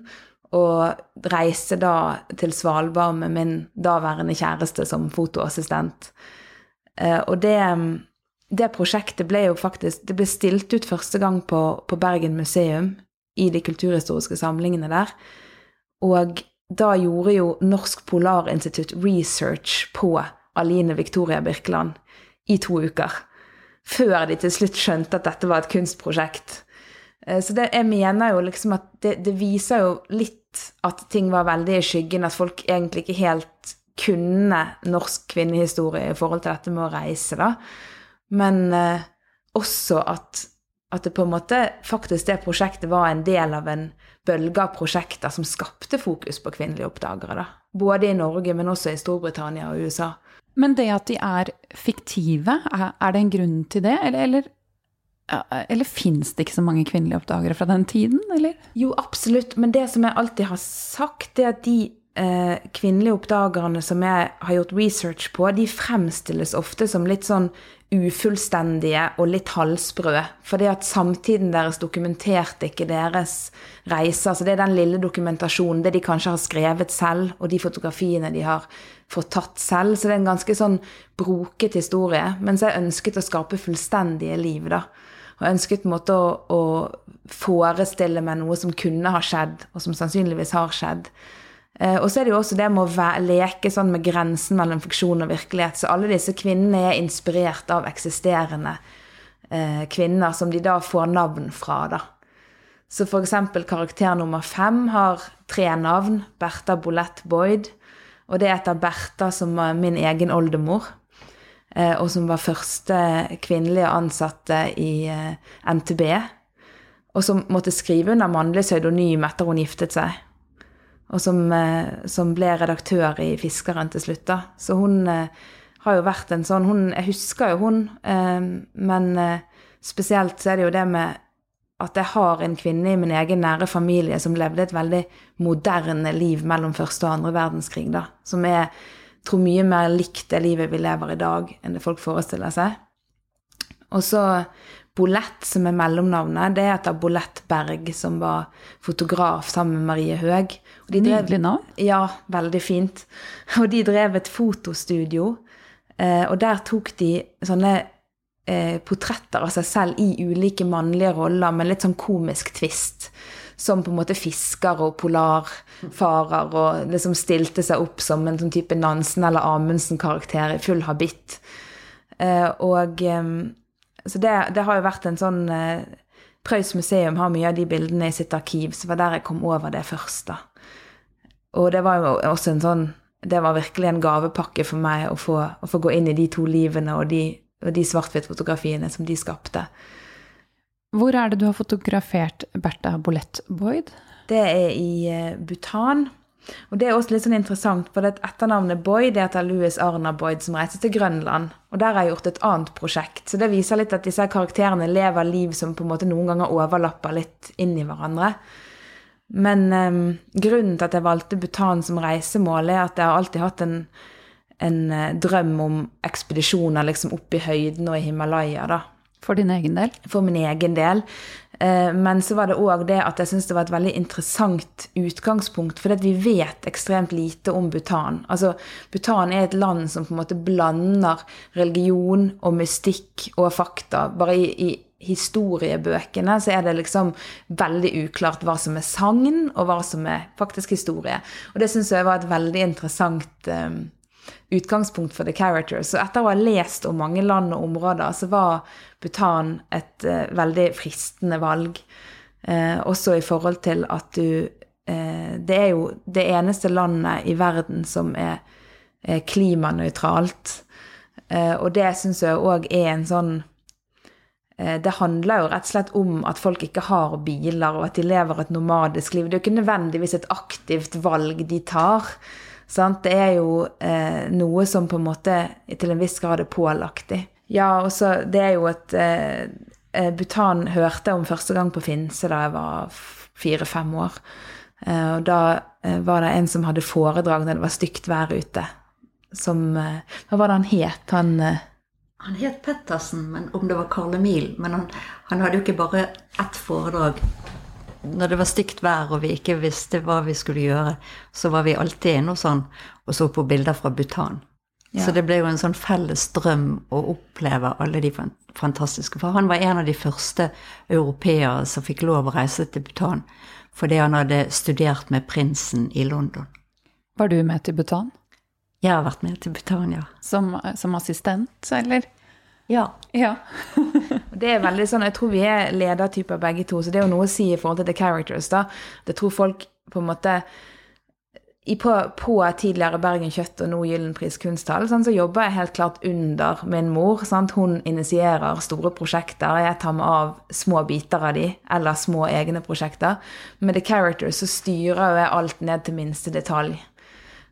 og reiste da til Svalbard med min daværende kjæreste som fotoassistent. Eh, og det, det prosjektet ble jo faktisk Det ble stilt ut første gang på, på Bergen museum, i de kulturhistoriske samlingene der. Og da gjorde jo Norsk Polarinstitutt research på Aline Victoria Birkeland i to uker. Før de til slutt skjønte at dette var et kunstprosjekt. Eh, så det, jeg mener jo liksom at det, det, viser jo litt at ting var veldig i skyggen, at folk egentlig ikke helt kunne norsk kvinnehistorie i forhold til dette med å reise, da. Men eh, også at, at det på en måte faktisk det prosjektet var en del av en bølge av prosjekter som skapte fokus på kvinnelige oppdagere, da. Både i Norge, men også i Storbritannia og USA.
Men det at de er fiktive, er det en grunn til det, eller, eller, eller fins det ikke så mange kvinnelige oppdagere fra den tiden, eller?
Jo, absolutt, men det som jeg alltid har sagt, det er at de eh, kvinnelige oppdagerne som jeg har gjort research på, de fremstilles ofte som litt sånn ufullstendige og litt halvsprø. det at samtiden deres dokumenterte ikke deres reiser. Altså det er den lille dokumentasjonen, det de kanskje har skrevet selv, og de fotografiene de har fått tatt selv. Så det er en ganske sånn broket historie. Mens jeg ønsket å skape fullstendige liv, da. Og ønsket en måte å, å forestille meg noe som kunne ha skjedd, og som sannsynligvis har skjedd. Eh, og så er det jo også det med å leke sånn med grensen mellom fiksjon og virkelighet. Så alle disse kvinnene er inspirert av eksisterende eh, kvinner som de da får navn fra, da. Så eksempel karakter nummer fem har tre navn. Bertha Bolett Boyd. Og det er etter Bertha, som var min egen oldemor. Eh, og som var første kvinnelige ansatte i NTB. Og som måtte skrive under mannlig pseudonym etter hun giftet seg og som, eh, som, ble redaktør i Fiskeren til slutt. da. Så hun eh, har jo vært en sånn hun, Jeg husker jo hun, eh, men spesielt så er det jo det med at jeg har en kvinne i min egen nære familie som levde et veldig moderne liv mellom første og andre verdenskrig, da. Som er tror mye mer likt det livet vi lever i dag, enn det folk forestiller seg. Og så Bolett, som er mellomnavnet, det heter Bolett Berg, som var fotograf sammen med Marie Høeg.
Nydelig navn.
Ja, veldig fint. *laughs* Og de drev et fotostudio, eh, og der tok de sånne eh, portretter av seg selv i ulike mannlige roller med litt sånn komisk tvist. Som på en måte fisker og polarfarer, og liksom stilte seg opp som en sånn type Nansen eller Amundsen-karakter i full habitt. Eh, og så det, det, har jo vært en sånn Preus museum har mye av de bildene i sitt arkiv, så var der jeg kom over det først, da. Og det var jo også en sånn Det var virkelig en gavepakke for meg å få, å få gå inn i de to livene og de, og de svart-hvitt-fotografiene som de skapte.
Hvor er det du har fotografert Bertha Bolett Boyd?
Det er i eh, Bhutan. Og det er også litt sånn interessant, for det etternavnet Boyd det heter Louis Arna Boyd, som reiste til Grønland. Og der har jeg gjort et annet prosjekt. Så det viser litt at disse karakterene lever liv som på en måte noen ganger overlapper litt inn i hverandre. Men um, grunnen til at jeg valgte Bhutan som reisemål, er at jeg har alltid hatt en, en uh, drøm om ekspedisjoner liksom opp i høyden og i Himalaya, da.
For din egen del?
For min egen del. Eh, men så var det òg det at jeg syns det var et veldig interessant utgangspunkt. For vi vet ekstremt lite om Bhutan. Altså, Bhutan er et land som på en måte blander religion og mystikk og fakta. Bare i, i historiebøkene så er det liksom veldig uklart hva som er sagn, og hva som er faktisk historie. Og det syns jeg var et veldig interessant um, utgangspunkt for The Characters. Så etter å ha lest om mange land og områder, så var Bhutan et uh, veldig fristende valg. Uh, også i forhold til at du uh, Det er jo det eneste landet i verden som er, er klimanøytralt. og det syns jeg òg er en sånn det handler jo rett og slett om at folk ikke har biler, og at de lever et nomadisk liv. Det er jo ikke nødvendigvis et aktivt valg de tar. Sant? Det er jo eh, noe som på en måte til en viss grad er pålagt dem. Ja, og så det er jo at eh, eh Bhutan hørte om første gang på Finse da jeg var fire-fem år. Eh, og da eh, var det en som hadde foredrag når det var stygt vær ute. Som eh, Hva var det han het? Han
han het Pettersen, men om det var Karl Emil. Men han, han hadde jo ikke bare ett foredrag når det var stygt vær og vi ikke visste hva vi skulle gjøre, så var vi alltid inne hos han og så på bilder fra Bhutan. Ja. Så det ble jo en sånn felles drøm å oppleve alle de fantastiske For han var en av de første europeere som fikk lov å reise til Bhutan fordi han hadde studert med prinsen i London.
Var du med til Bhutan?
Jeg har vært med til Bhutan, ja.
Som, som assistent, eller?
Ja.
ja. *laughs*
det er veldig sånn, Jeg tror vi er ledertyper begge to, så det er jo noe å si i forhold til the characters. da. Det tror folk på en måte i på, på, tidligere Bergen Kjøtt og nå Gyllenpris Kunsthall, sånn, så jobber jeg helt klart under min mor. Sant? Hun initierer store prosjekter. Jeg tar med av små biter av de, eller små egne prosjekter. Med The Characters så styrer jeg alt ned til minste detalj.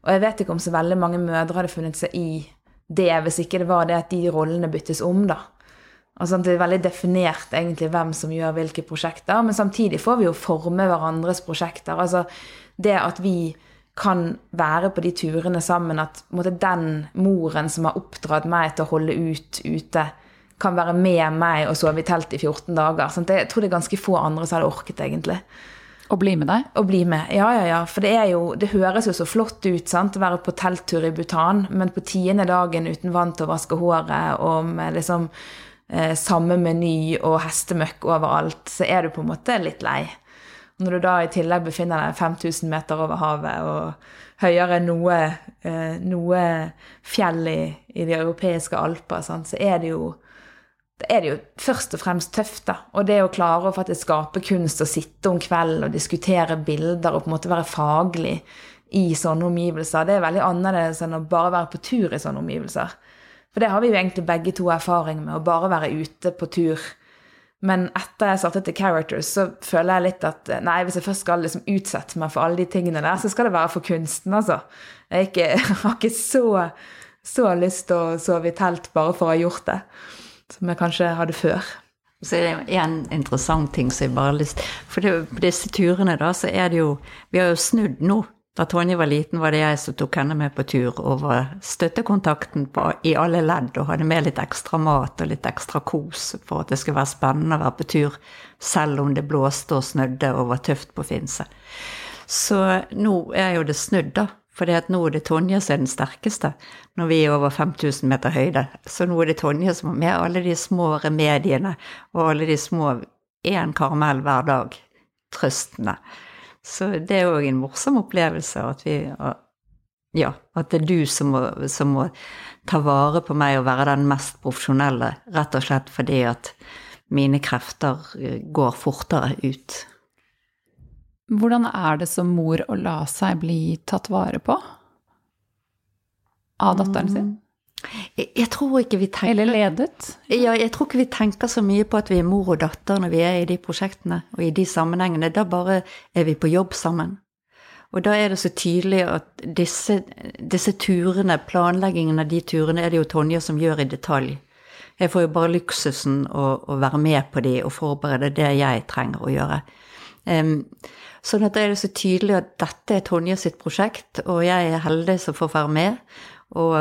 Og jeg vet ikke om så veldig mange mødre hadde funnet seg i det, hvis ikke det var det at de rollene byttes om, da. Altså, det er veldig definert egentlig hvem som gjør hvilke prosjekter, men samtidig får vi jo forme hverandres prosjekter. Altså det at vi kan være på de turene sammen. At måtte, den moren som har oppdratt meg til å holde ut ute, kan være med meg og sove i telt i 14 dager. Sant? Jeg tror det er ganske få andre som hadde orket, egentlig.
Å bli med deg?
Å bli med, ja, ja, ja. For det, er jo, det høres jo så flott ut sant? å være på telttur i Bhutan, men på tiende dagen uten vann til å vaske håret og med liksom eh, samme meny og hestemøkk overalt, så er du på en måte litt lei. Når du da i tillegg befinner deg 5000 meter over havet og høyere enn noe, eh, noe fjell i, i, de europeiske alper, sant? så er det jo er det jo først og fremst tøft. da. Og det å klare å faktisk skape kunst og sitte om kvelden og diskutere bilder og på en måte være faglig i sånne omgivelser, det er veldig annerledes enn å bare være på tur i sånne omgivelser. For det har vi jo egentlig begge to erfaring med, å bare være ute på tur. Men etter jeg startet til Characters, så føler jeg litt at nei, hvis jeg først skal liksom utsette meg for alle de tingene der, så skal det være for kunsten, altså. Jeg, ikke, jeg *laughs* har ikke så, så lyst til å sove i telt bare for å ha gjort det som jeg kanskje hadde før.
Så er det en interessant ting som jeg bare har lyst For det, på disse turene, da, så er det jo Vi har jo snudd nå. Da Tonje var liten, var det jeg som tok henne med på tur og var støttekontakten på, i alle ledd og hadde med litt ekstra mat og litt ekstra kos for at det skulle være spennende å være på tur, selv om det blåste og snødde og var tøft på Finse. Så nå er jo det snudd, da. For nå er det Tonje som er den sterkeste, når vi er over 5000 meter høyde. Så nå er det Tonje som har med alle de små remediene og alle de små én karamell hver dag. Trøstene. Så det er òg en morsom opplevelse at vi Ja, at det er du som må, som må ta vare på meg og være den mest profesjonelle, rett og slett fordi at mine krefter eh, går fortere ut.
Hvordan er det som mor å la seg bli tatt vare på av datteren sin?
Mm. Jeg, jeg tror ikke vi tenker
Eller ledet?
Ja, jeg tror ikke vi tenker så mye på at vi er mor og datter når vi er i de prosjektene og i de sammenhengene. Da bare er vi på jobb sammen. Og da er det så tydelig at disse, disse turene, planleggingen av de turene, er det jo Tonje som gjør i detalj. Jeg får jo bare luksusen å, å være med på de og forberede det jeg trenger å gjøre. Um, Sånn at det er så tydelig at dette er Tonje sitt prosjekt, og jeg er heldig som får være med. Og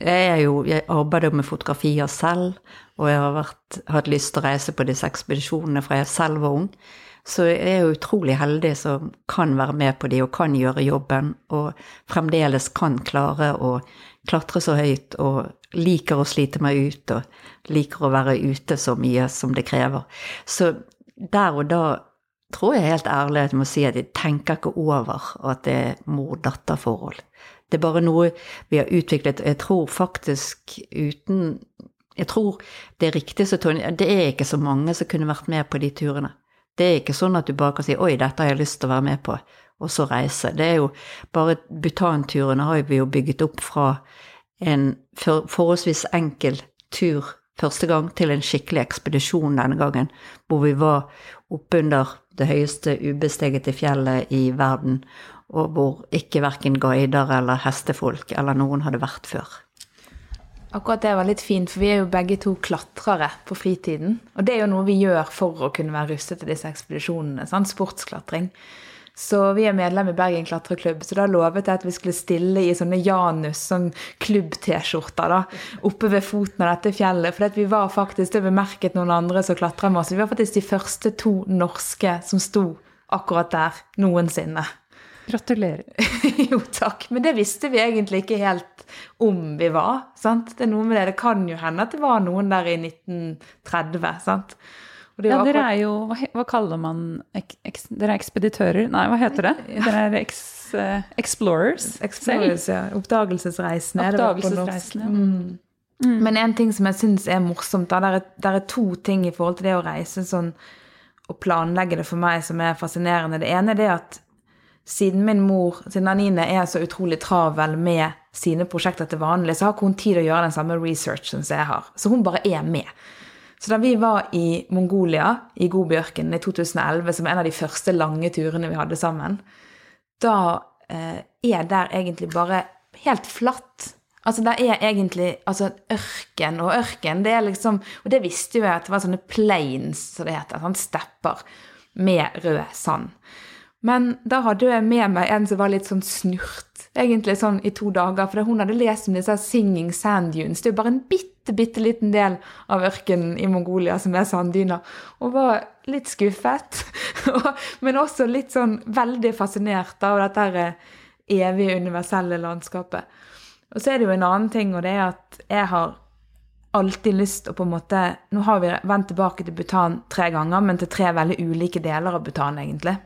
jeg, er jo, jeg arbeider med fotografier selv, og jeg har vært, hatt lyst til å reise på disse ekspedisjonene fra jeg selv var ung. Så jeg er jo utrolig heldig som kan være med på de og kan gjøre jobben, og fremdeles kan klare å klatre så høyt og liker å slite meg ut og liker å være ute så mye som det krever. Så der og da tror jeg helt ærlig at jeg må si at jeg tenker ikke over at det er mor-datter-forhold. Det er bare noe vi har utviklet. Jeg tror faktisk uten Jeg tror det er riktig så Tonje Det er ikke så mange som kunne vært med på de turene. Det er ikke sånn at du bare kan si 'oi, dette har jeg lyst til å være med på', og så reise. Det er jo bare Butan-turene har vi jo bygget opp fra en forholdsvis enkel tur første gang til en skikkelig ekspedisjon denne gangen, hvor vi var oppunder det høyeste ubestegete fjellet i verden, og hvor ikke verken guider eller hestefolk eller noen hadde vært før.
Akkurat det var litt fint, for vi er jo begge to klatrere på fritiden. Og det er jo noe vi gjør for å kunne være rustet til disse ekspedisjonene. Sant? Sportsklatring. Så vi er medlem i Bergen klatreklubb, så da lovet jeg at vi skulle stille i sånne Janus, sånn klubb-T-skjorter, da, oppe ved foten av dette fjellet. For vi var faktisk, det bemerket noen andre som klatra med oss, vi var faktisk de første to norske som sto akkurat der noensinne.
Gratulerer. *laughs*
jo, takk. Men det visste vi egentlig ikke helt om vi var. sant? Det er noe med det. Det kan jo hende at det var noen der i 1930. sant?
Ja, dere er jo hva, hva kaller man eks, Dere er ekspeditører? Nei, hva heter det? *laughs* Dere er eks, uh, explorers? *laughs*
Explorers, ja. Oppdagelsesreisende.
Oppdagelsesreisende.
Mm. Mm. Men en ting som jeg syns er morsomt, da, det er, er to ting i forhold til det å reise sånn og planlegge det for meg som er fascinerende. Det ene er det at siden min mor, siden Anine er så utrolig travel med sine prosjekter til vanlig, så har ikke hun tid å gjøre den samme researchen som jeg har. Så hun bare er med. Så da vi var i Mongolia, i Godbjørken, i 2011, som en av de første lange turene vi hadde sammen, da eh, er der egentlig bare helt flatt. Altså, det er egentlig altså, ørken og ørken. Det er liksom Og det visste jo jeg at det var sånne plains, som så det heter. Sånn stepper med rød sand. Men da hadde jeg med meg en som var litt sånn snurt, egentlig sånn i to dager. For hun hadde lest om disse Singing Sand Dunes. Det er jo bare en bitte, bitte liten del av ørkenen i Mongolia som er sanddyner. Og var litt skuffet. *laughs* Men også litt sånn veldig fascinert av dette her evige, universelle landskapet. Og så er det jo en annen ting, og det er at jeg har alltid lyst å på en måte Nå har vi vendt tilbake til Bhutan tre ganger, men til tre veldig ulike deler av Bhutan, egentlig.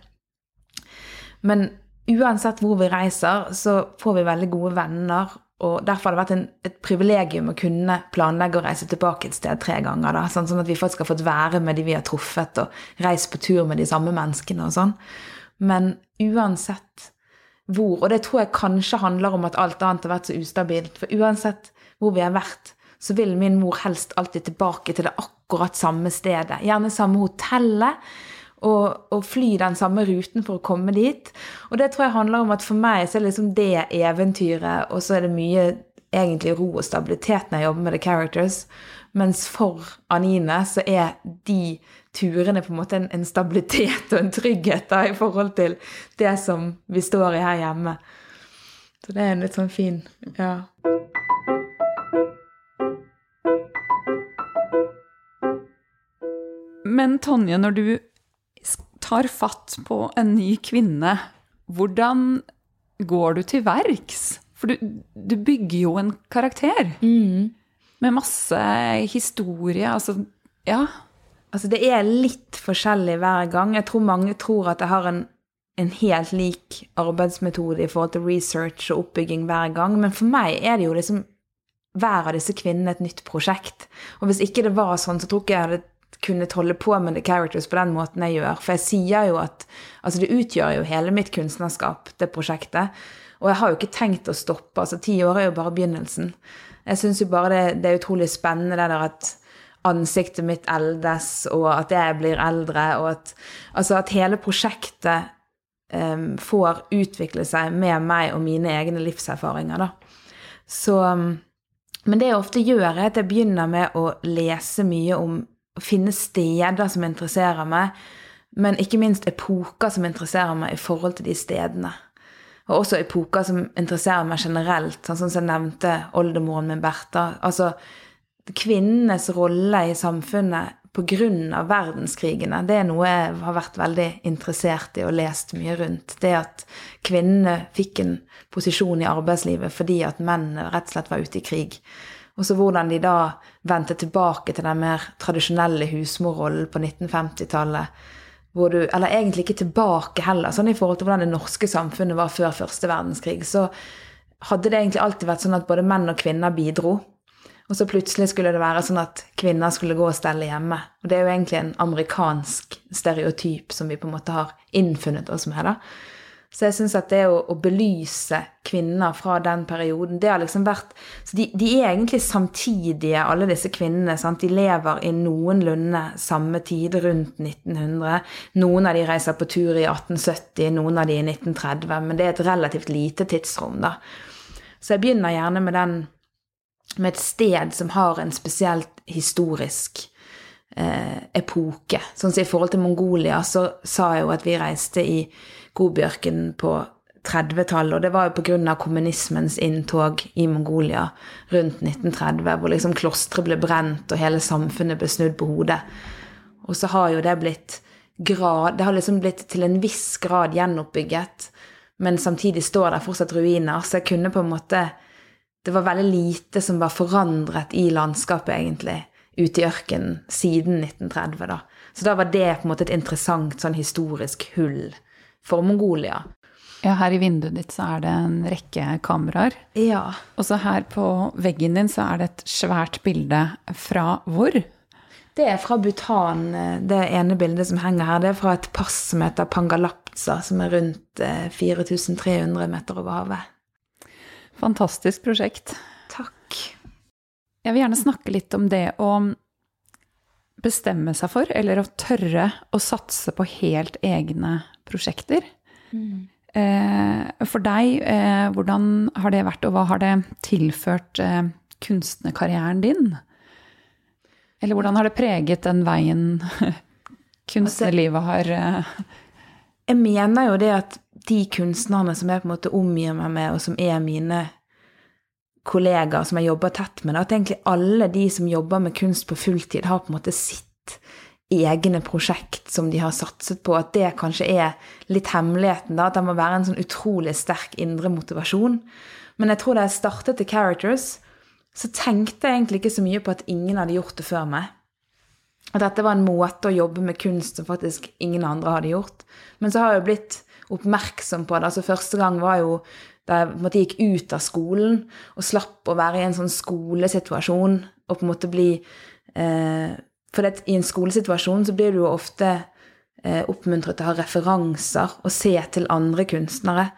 Men uansett hvor vi reiser, så får vi veldig gode venner. Og derfor har det vært en, et privilegium å kunne planlegge å reise tilbake et sted tre ganger. Da, sånn, sånn, at vi faktisk har fått være med de vi har truffet, og reist på tur med de samme menneskene og sånn. Men uansett hvor, og det tror jeg kanskje handler om at alt annet har vært så ustabilt, for uansett hvor vi har vært, så vil min mor helst alltid tilbake til det akkurat samme stedet. Gjerne samme hotellet og, og, fly den samme ruten for å komme dit. Og det tror jeg handler om at for meg så er liksom det eventyret, og så er det mye egentlig ro og stabilitet når jeg jobber med The Characters. Mens for Anine så er de turene på en måte en, en stabilitet og en trygghet da, i forhold til det som vi står i her hjemme. Så det er en litt sånn fin Ja.
Men Tonje, når du tar fatt på en ny kvinne, hvordan går du til verks? For du, du bygger jo en karakter
mm.
med masse historie. Altså, ja.
Altså, det er litt forskjellig hver gang. Jeg tror mange tror at jeg har en, en helt lik arbeidsmetode i forhold til research og oppbygging hver gang. Men for meg er det jo liksom hver av disse kvinnene et nytt prosjekt. Og hvis ikke det var sånn, så tror ikke jeg hadde kunnet holde på med The Characters på den måten jeg gjør. For jeg sier jo at Altså, det utgjør jo hele mitt kunstnerskap, det prosjektet. Og jeg har jo ikke tenkt å stoppe. Altså, ti år er jo bare begynnelsen. Jeg syns jo bare det, det, er utrolig spennende det der at ansiktet mitt eldes, og at jeg blir eldre, og at Altså at hele prosjektet um, får utvikle seg med meg og mine egne livserfaringer, da. Så um, Men det jeg ofte gjør, er at jeg begynner med å lese mye om å finne steder som interesserer meg, men ikke minst epoker som interesserer meg i forhold til de stedene. Og også epoker som interesserer meg generelt, sånn som jeg nevnte oldemoren min Bertha. Altså kvinnenes rolle i samfunnet pga. verdenskrigene, det er noe jeg har vært veldig interessert i og lest mye rundt. Det at kvinnene fikk en posisjon i arbeidslivet fordi at mennene rett og slett var ute i krig. Og så hvordan de da vendte tilbake til den mer tradisjonelle husmorrollen på 1950-tallet. Hvor du, eller egentlig ikke tilbake heller, sånn i forhold til hvordan det norske samfunnet var før første verdenskrig. Så hadde det egentlig alltid vært sånn at både menn og kvinner bidro. Og så plutselig skulle det være sånn at kvinner skulle gå og stelle hjemme. Og det er jo egentlig en amerikansk stereotyp som vi på en måte har innfunnet oss med. da. Så jeg syns at det å, å, belyse kvinner fra den perioden, det har liksom vært Så de, de er egentlig samtidige, alle disse kvinnene. sant? De lever i noenlunde samme tid, rundt 1900. Noen av de reiser på tur i 1870, noen av de i 1930. Men det er et relativt lite tidsrom, da. Så jeg begynner gjerne med den med et sted som har en spesielt historisk eh, epoke. Sånn som i forhold til Mongolia, så sa jeg jo at vi reiste i Godbjørken på 30-tallet, og det var jo pga. kommunismens inntog i Mongolia rundt 1930, hvor liksom klostre ble brent og hele samfunnet ble snudd på hodet. Og så har jo det blitt grad Det har liksom blitt til en viss grad gjenoppbygget, men samtidig står det fortsatt ruiner, så jeg kunne på en måte Det var veldig lite som var forandret i landskapet, egentlig, ute i ørkenen siden 1930, da. Så da var det på en måte et interessant sånn historisk hull for Mongolia.
Ja, her i vinduet ditt så er det en rekke kameraer.
Ja.
Og så her på veggen din så er det et svært bilde fra hvor?
Det er fra Bhutan, det ene bildet som henger her. Det er fra et pass som heter Pangalapsa, som er rundt 4300 eh, meter over havet.
Fantastisk prosjekt. Jeg vil gjerne snakke litt om det å bestemme seg for, eller å tørre å satse på helt egne prosjekter. Mm. For deg, eh, hvordan har det vært, og hva har det tilført eh, kunstnerkarrieren din? Eller hvordan har det preget den veien *laughs* kunstnerlivet har
jeg mener jo det at de kunstnerne som jeg på en måte omgir meg med, og som er mine kollegaer som jeg jobber tett med, at egentlig alle de som jobber med kunst på fulltid, har på en måte sitt egne prosjekt som de har satset på. At det kanskje er litt hemmeligheten, da. At det må være en sånn utrolig sterk indre motivasjon. Men jeg tror da jeg startet The Characters, så tenkte jeg egentlig ikke så mye på at ingen hadde gjort det før meg. At dette var en måte å jobbe med kunst som faktisk ingen andre hadde gjort. Men så har jeg jo blitt oppmerksom på det. Altså Første gang var jo da jeg på en måte gikk ut av skolen og slapp å være i en sånn skolesituasjon og på en måte bli eh, For det, i en skolesituasjon så blir du jo ofte eh, oppmuntret til å ha referanser og se til andre kunstnere.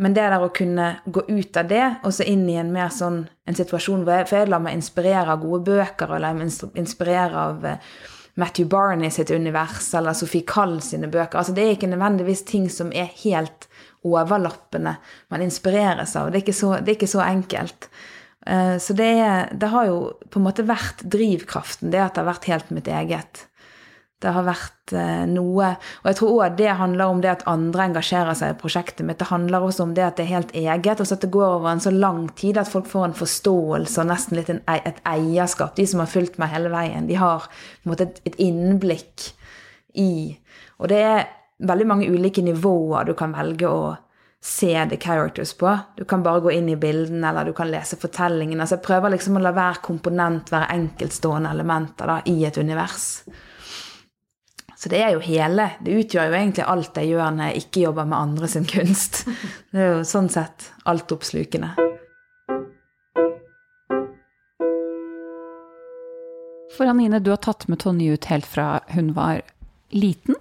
Men det der å kunne gå ut av det og så inn i en mer sånn en situasjon hvor jeg, For jeg lar meg inspirere av gode bøker, og lar meg inspirere av eh, Matthew Barney sitt univers eller Sophie Kall sine bøker. Altså Det er ikke nødvendigvis ting som er helt overlappende man inspireres av. Det er ikke så, er ikke så enkelt. Eh, så det, er, det, har jo på en måte vært drivkraften, det at det har vært helt mitt eget. Det har vært eh, noe Og jeg tror òg det handler om det at andre engasjerer seg i prosjektet mitt. Det handler også om det at det er helt eget, og så at det går over en så lang tid at folk får en forståelse og nesten litt en, et eierskap. De som har fulgt meg hele veien, de har på en måte et innblikk i Og det er veldig mange ulike nivåer du kan velge å se the characters på. Du kan bare gå inn i bildene, eller du kan lese fortellingen. Altså jeg prøver liksom å la hver komponent være enkeltstående elementer da, i et univers. Så det er jo hele. Det utgjør jo egentlig alt jeg gjør når jeg ikke jobber med andre sin kunst. Det er jo sånn sett altoppslukende.
For Anine, du har tatt med Tonje ut helt fra hun var liten.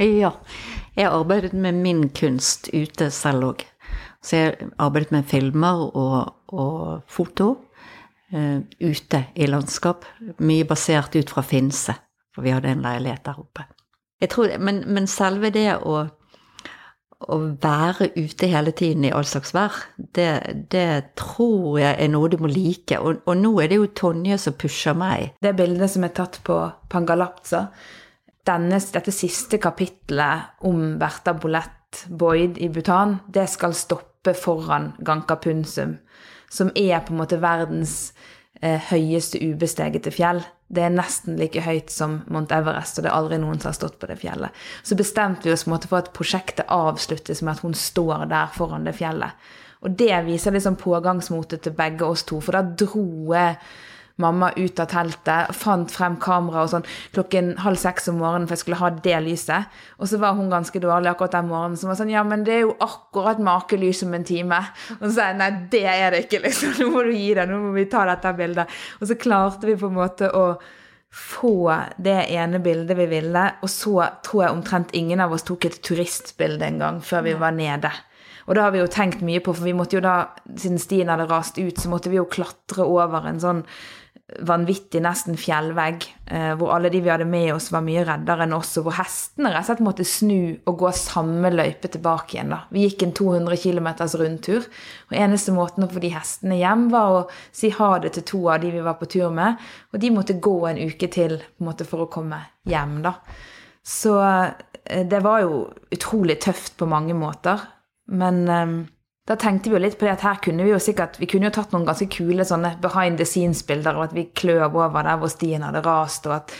Ja. Jeg arbeidet med min kunst ute selv òg. Så jeg arbeidet med filmer og, og foto uh, ute i landskap. Mye basert ut fra Finse, for vi hadde en leilighet der oppe. Tror, men, men, selve det å, å, være ute hele tiden i all slags vær, det, det, tror jeg er noe du må like. Og, og, nå er det jo Tonje som pusher meg.
Det bildet som er tatt på Pangalapza, denne, dette siste kapitlet om Bertha Bolett Boyd i Bhutan, det skal stoppe foran Ganka Punsum, som er på en måte verdens eh, høyeste ubestegete fjell. Det er nesten like høyt som Mount Everest, og det er aldri noen som har stått på det fjellet. Så bestemte vi oss på en måte for at prosjektet avsluttes med at hun står der foran det fjellet. Og det viser liksom pågangsmotet til begge oss to, for da dro jeg mamma ut av teltet, fant frem kamera og sånn klokken halv seks om morgenen for jeg skulle ha det lyset. Og så var hun ganske dårlig akkurat den morgenen. Så var sånn Ja, men det er jo akkurat makelys om en time. Og så sa jeg nei, det er det ikke, liksom. Nå må du gi deg, nå må vi ta dette bildet. Og så klarte vi på en måte å få det ene bildet vi ville, og så tror jeg omtrent ingen av oss tok et turistbilde en gang før vi var nede. Og det har vi jo tenkt mye på, for vi måtte jo da, siden stien hadde rast ut, så måtte vi jo klatre over en sånn vanvittig, nesten fjellvegg, eh, hvor alle de vi hadde med oss, var mye reddere enn oss, og hvor hestene rett og slett måtte snu og gå samme løype tilbake igjen. da. Vi gikk en 200 km rundtur, og eneste måten å få de hestene hjem, var å si ha det til to av de vi var på tur med, og de måtte gå en uke til på en måte, for å komme hjem, da. Så eh, det var jo utrolig tøft på mange måter, men eh, da tenkte vi jo litt på det at her kunne vi jo sikkert Vi kunne jo tatt noen ganske kule sånne behind the scenes-bilder og at vi kløv over der hvor stien hadde rast, og at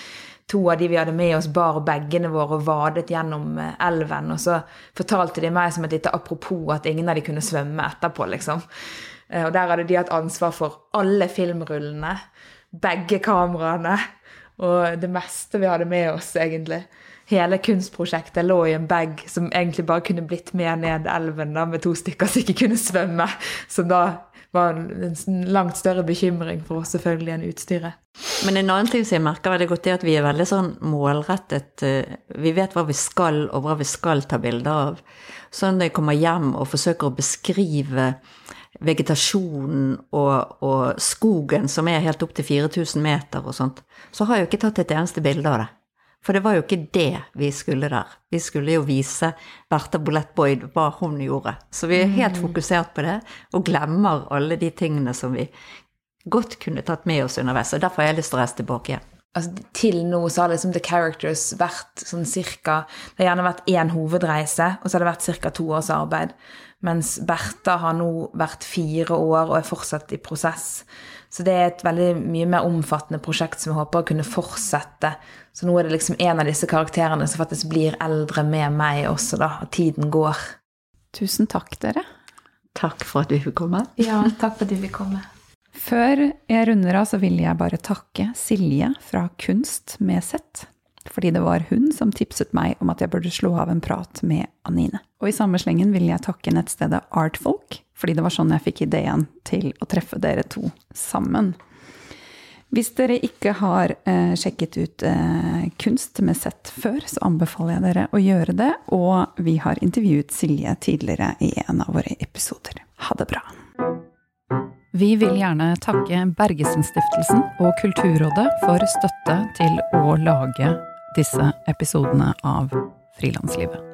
to av de vi hadde med oss, bar bagene våre og vadet gjennom eh, elven. Og så fortalte de meg som et lite apropos at ingen av de kunne svømme etterpå, liksom. Eh, og der hadde de hatt ansvar for alle filmrullene, begge kameraene og det meste vi hadde med oss, egentlig hele kunstprosjektet lå i en bag som egentlig bare kunne blitt med ned elven da, med to stykker som ikke kunne svømme. Som da var en langt større bekymring for oss selvfølgelig enn utstyret.
Men en annen ting som jeg merker veldig godt, er at vi er veldig sånn målrettet. Eh, vi vet hva vi skal, og hva vi skal ta bilder av. Så når jeg kommer hjem og forsøker å beskrive vegetasjonen og, og skogen som er helt opp til 4000 meter og sånt, så har jeg jo ikke tatt et eneste bilde av det. For det var jo ikke det vi skulle der. Vi skulle jo vise Bertha Bolett Boyd hva hun gjorde. Så vi er helt mm. fokusert på det, og glemmer alle de tingene som vi godt kunne tatt med oss underveis. Og derfor har jeg lyst til å reise tilbake igjen.
altså, Til nå så har liksom The Characters vært sånn cirka Det har gjerne vært én hovedreise, og så har det vært ca. to års arbeid. Mens Bertha har nå vært fire år og er fortsatt i prosess. Så det er et veldig mye mer omfattende prosjekt som jeg håper å kunne fortsette. Så nå er det liksom en av disse karakterene som faktisk blir eldre med meg også, da. Og tiden går.
Tusen takk, dere.
Takk for at du fikk komme.
Ja, takk for at du fikk komme.
Før jeg runder av, så vil jeg bare takke Silje fra Kunst med Z. Fordi det var hun som tipset meg om at jeg burde slå av en prat med Anine. Og i samme slengen vil jeg takke nettstedet Artfolk, fordi det var sånn jeg fikk ideen til å treffe dere to sammen. Hvis dere ikke har eh, sjekket ut eh, Kunst med sett før, så anbefaler jeg dere å gjøre det. Og vi har intervjuet Silje tidligere i en av våre episoder. Ha det bra. Vi vil gjerne takke Bergesen-stiftelsen og Kulturrådet for støtte til å lage disse episodene av Frilanslivet.